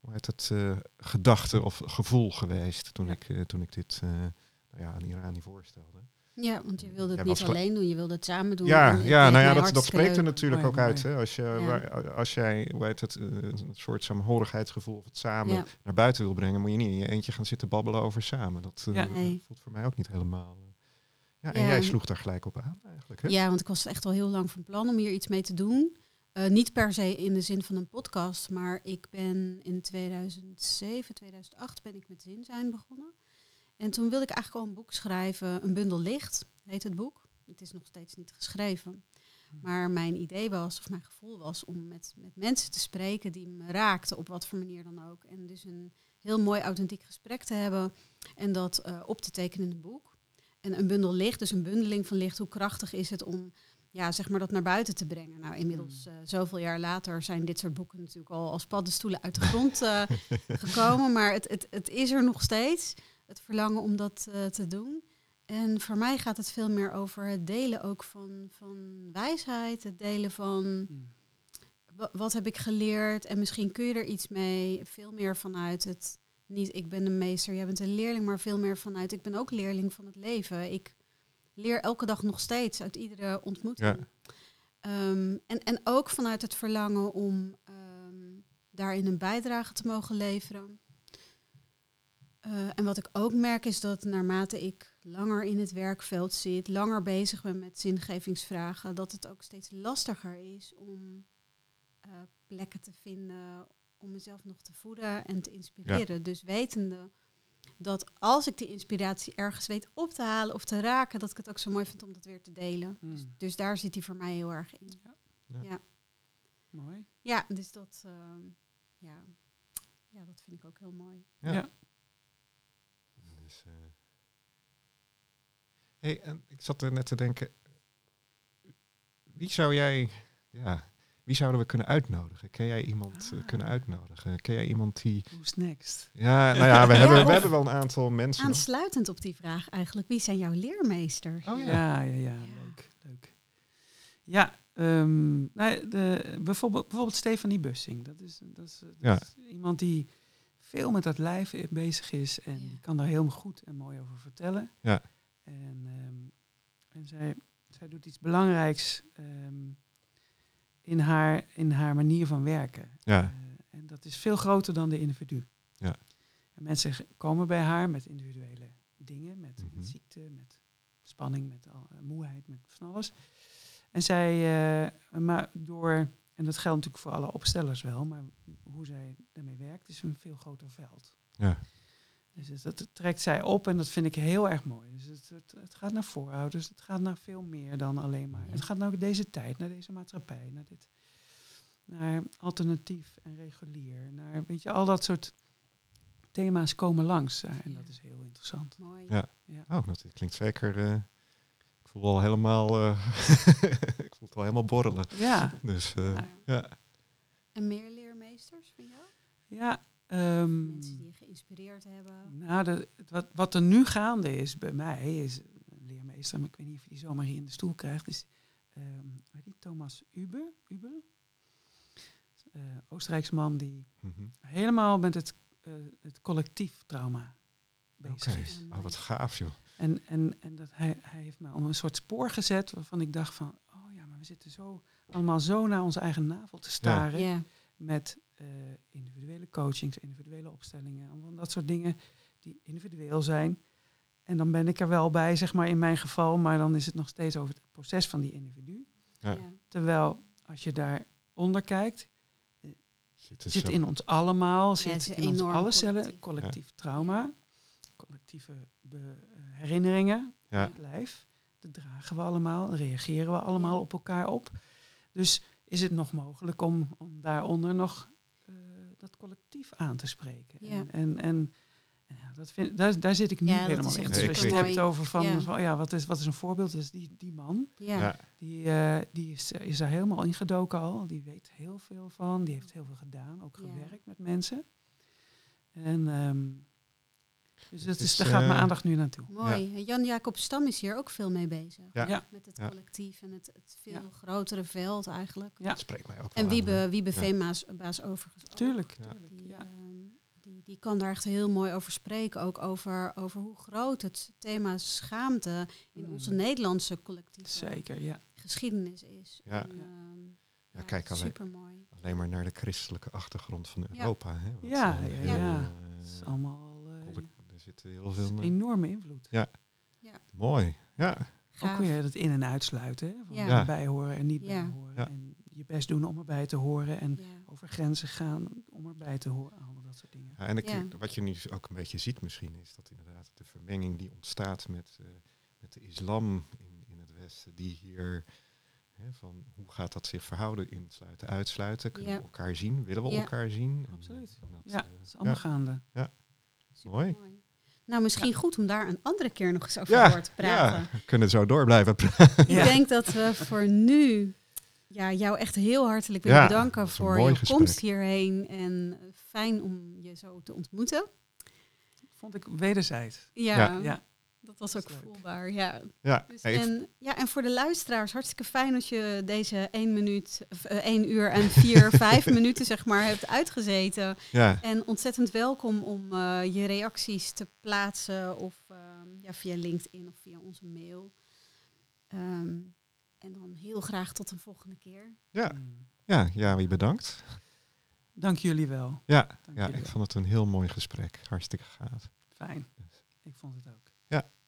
hoe heet het, eh, gedachte of gevoel geweest toen, Ja. ik, eh, toen ik dit eh nou ja, aan Irani voorstelde. Ja, want je wilde het Jij niet alleen doen, je wilde het samen doen. Ja, ja nou ja, dat, dat spreekt er natuurlijk Mooi, ook uit. Hè? Als, je, Ja. waar- als jij hoe heet het, eh, een soort saamhorigheidsgevoel of het samen Ja. naar buiten wil brengen, moet je niet in je eentje gaan zitten babbelen over samen. Dat eh. Nee. voelt voor mij ook niet helemaal. Ja, en Ja, jij sloeg daar gelijk op aan eigenlijk. Hè? Ja, want ik was echt al heel lang van plan om hier iets mee te doen. Eh, niet per se in de zin van een podcast, maar ik ben in 2007, 2008 ben ik met Zin zijn begonnen. En toen wilde ik eigenlijk al een boek schrijven, een bundel licht heet het boek. Het is nog steeds niet geschreven. Maar mijn idee was, of mijn gevoel was, om met, met mensen te spreken die me raakten, op wat voor manier dan ook. En dus een heel mooi authentiek gesprek te hebben en dat eh, op te tekenen in een boek. En een bundel licht, dus een bundeling van licht, hoe krachtig is het om ja, zeg maar dat naar buiten te brengen. Nou, inmiddels eh, zoveel jaar later zijn dit soort boeken natuurlijk al als paddenstoelen uit de grond eh, gekomen. Maar het, het, het is er nog steeds, het verlangen om dat eh, te doen. En voor mij gaat het veel meer over het delen ook van, van wijsheid, het delen van Mm. wa- wat heb ik geleerd en misschien kun je er iets mee. Veel meer vanuit het, niet ik ben een meester, jij bent een leerling, maar veel meer vanuit ik ben ook leerling van het leven. Ik leer elke dag nog steeds uit iedere ontmoeting. Ja. Ehm, en, en ook vanuit het verlangen om ehm, daarin een bijdrage te mogen leveren. Eh, en wat ik ook merk is dat naarmate ik langer in het werkveld zit, langer bezig ben met zingevingsvragen, dat het ook steeds lastiger is om eh, plekken te vinden om mezelf nog te voeden en te inspireren. Dus wetende dat als ik die inspiratie ergens weet op te halen of te raken, dat ik het ook zo mooi vind om dat weer te delen. Hmm. Dus, dus daar zit hij voor mij heel erg in. Ja. Ja. Ja, Mooi. ja dus dat, ehm, ja. ja, dat vind ik ook heel mooi. Ja. Ja. Dus, eh, hey, en ik zat er net te denken, wie zou jij, ja, wie zouden we kunnen uitnodigen? Ken jij iemand eh, Ah. kunnen uitnodigen? Ken jij iemand die, Who's next? ja, nou ja, we, Ja, hebben, we hebben wel een aantal mensen. Aansluitend op die vraag eigenlijk, wie zijn jouw leermeesters? Oh ja. Ja, ja, ja, leuk, leuk. Ja, ehm, nou, de, bijvoorbeeld, bijvoorbeeld Stefanie Bussing. Dat is, dat, is, dat Ja. is iemand die veel met dat lijf bezig is en die kan daar heel goed en mooi over vertellen. Ja. En, ehm, en zij, zij doet iets belangrijks ehm, in, haar, in haar manier van werken. Ja. Eh, en dat is veel groter dan de individu. Ja. En mensen komen bij haar met individuele dingen, met, Mhm. met ziekte, met spanning, met al, eh, moeheid, met van alles. En zij, eh, maar door, en dat geldt natuurlijk voor alle opstellers wel, maar hoe zij daarmee werkt is een veel groter veld. Ja. Dus het- dat trekt zij op en dat vind ik heel erg mooi. Dus het, het, het gaat naar voorouders, het gaat naar veel meer dan alleen maar. Ja. Het gaat naar deze tijd, naar deze maatschappij, naar dit, naar alternatief en regulier, naar weet je, al dat soort thema's komen langs en Ja. dat is heel interessant. Mooi. Ja. Ja. Oh, dat klinkt zeker, eh, ik voel al helemaal, eh, ik voel het al helemaal borrelen. Ja, Dus eh, Ja. ja. En meer leermeesters van jou? ja. Ehm, Mensen die je geïnspireerd hebben. Nou, de, wat, wat er nu gaande is bij mij, is een leermeester, maar ik weet niet of je die zomaar hier in de stoel krijgt, is ehm weet je, Thomas Uber, Uber? Eh, Oostenrijkse man die Mhm. helemaal met het, eh, het collectief trauma bezig Oké. is. Oh, wat gaaf joh. En, en, en dat hij, hij heeft me op een soort spoor gezet waarvan ik dacht van, oh ja, maar we zitten zo allemaal zo naar onze eigen navel te staren Ja, met eh, individuele coachings, individuele opstellingen, allemaal dat soort dingen die individueel zijn. En dan ben ik er wel bij, zeg maar in mijn geval, maar dan is het nog steeds over het proces van die individu. Ja. ja. Terwijl als je daaronder kijkt, Zit er zit in ons allemaal, zit in ons alle cellen collectief. collectief trauma, collectieve eh, herinneringen Ja. in het lijf. Dat dragen we allemaal, reageren we allemaal op elkaar op. Dus is het nog mogelijk om, om daaronder nog eh, dat collectief aan te spreken. Ja. En, en, en ja, dat vind, daar, daar zit ik Ja, dat helemaal is in. Dus als je het hebt over van, Ja. van, ja, wat, is, wat is een voorbeeld? Dus die, die man, Ja. Ja. die, eh, die is, is daar helemaal ingedoken al. Die weet heel veel van. Die heeft heel veel gedaan. Ook Ja. gewerkt met mensen. En ehm, dus dat is, is, daar gaat mijn eh, aandacht nu naartoe. Mooi. Jan-Jacob Stam is hier ook veel mee bezig. Ja. Ja. Met het Ja. collectief en het, het veel Ja. grotere veld eigenlijk. Ja. Dat spreekt mij ook wel En Wiebe. Wiebe Ja. Veema's baas overigens ook. Tuurlijk, Ja. tuurlijk. Die, Ja. ehm, die, die kan daar echt heel mooi over spreken. Ook over, over hoe groot het thema schaamte in Mm. onze Nederlandse collectieve Zeker, ja. geschiedenis is. Ja. En, ehm, Ja, kijk, alleen, super mooi. alleen maar naar de christelijke achtergrond van Ja. Europa. Hè, wat, Ja, eh, ja, heel, ja. eh, Het is allemaal eh, er zit heel veel... een eh, enorme invloed. mooi, ja. Ook Gaaf. weer dat in- en uitsluiten. Hè, van Ja. Ja. erbij horen en niet Ja. bij horen. Ja. En je best doen om erbij te horen. En Ja. over grenzen gaan om erbij te horen. Allemaal dat soort dingen. Ja, en ik, Ja. wat je nu ook een beetje ziet misschien, is dat inderdaad de vermenging die ontstaat met, eh, met de islam in, in het Westen, die hier, hè, van hoe gaat dat zich verhouden, insluiten, uitsluiten, kunnen Ja. we elkaar zien, willen we Ja. elkaar zien? En, Absoluut. en dat, Ja, eh, het is allemaal ja. gaande. Mooi. Nou, misschien goed om daar een andere keer nog eens over Ja, door te praten. ja, we kunnen zo door blijven praten. Ik denk dat we voor nu ja, jou echt heel hartelijk willen Ja, bedanken voor je gesprek. komst hierheen. En eh, fijn om je zo te ontmoeten. Vond ik wederzijds. Ja, Ja. Ja. Dat was ook voelbaar. Ja. Ja, Dus en, ja, en voor de luisteraars, hartstikke fijn dat je deze 1 minuut, of, eh, 1 uur en 4, 5 minuten zeg maar hebt uitgezeten. ja, En ontzettend welkom om eh, je reacties te plaatsen of eh, ja, via LinkedIn of via onze mail. Ehm, en dan heel graag tot een volgende keer. ja, Mm. ja, ja, wie bedankt. Dank jullie wel. Ja, Dank ja, jullie ik wel. vond het een heel mooi gesprek. Hartstikke gaaf. Fijn. Ik vond het ook. Ja.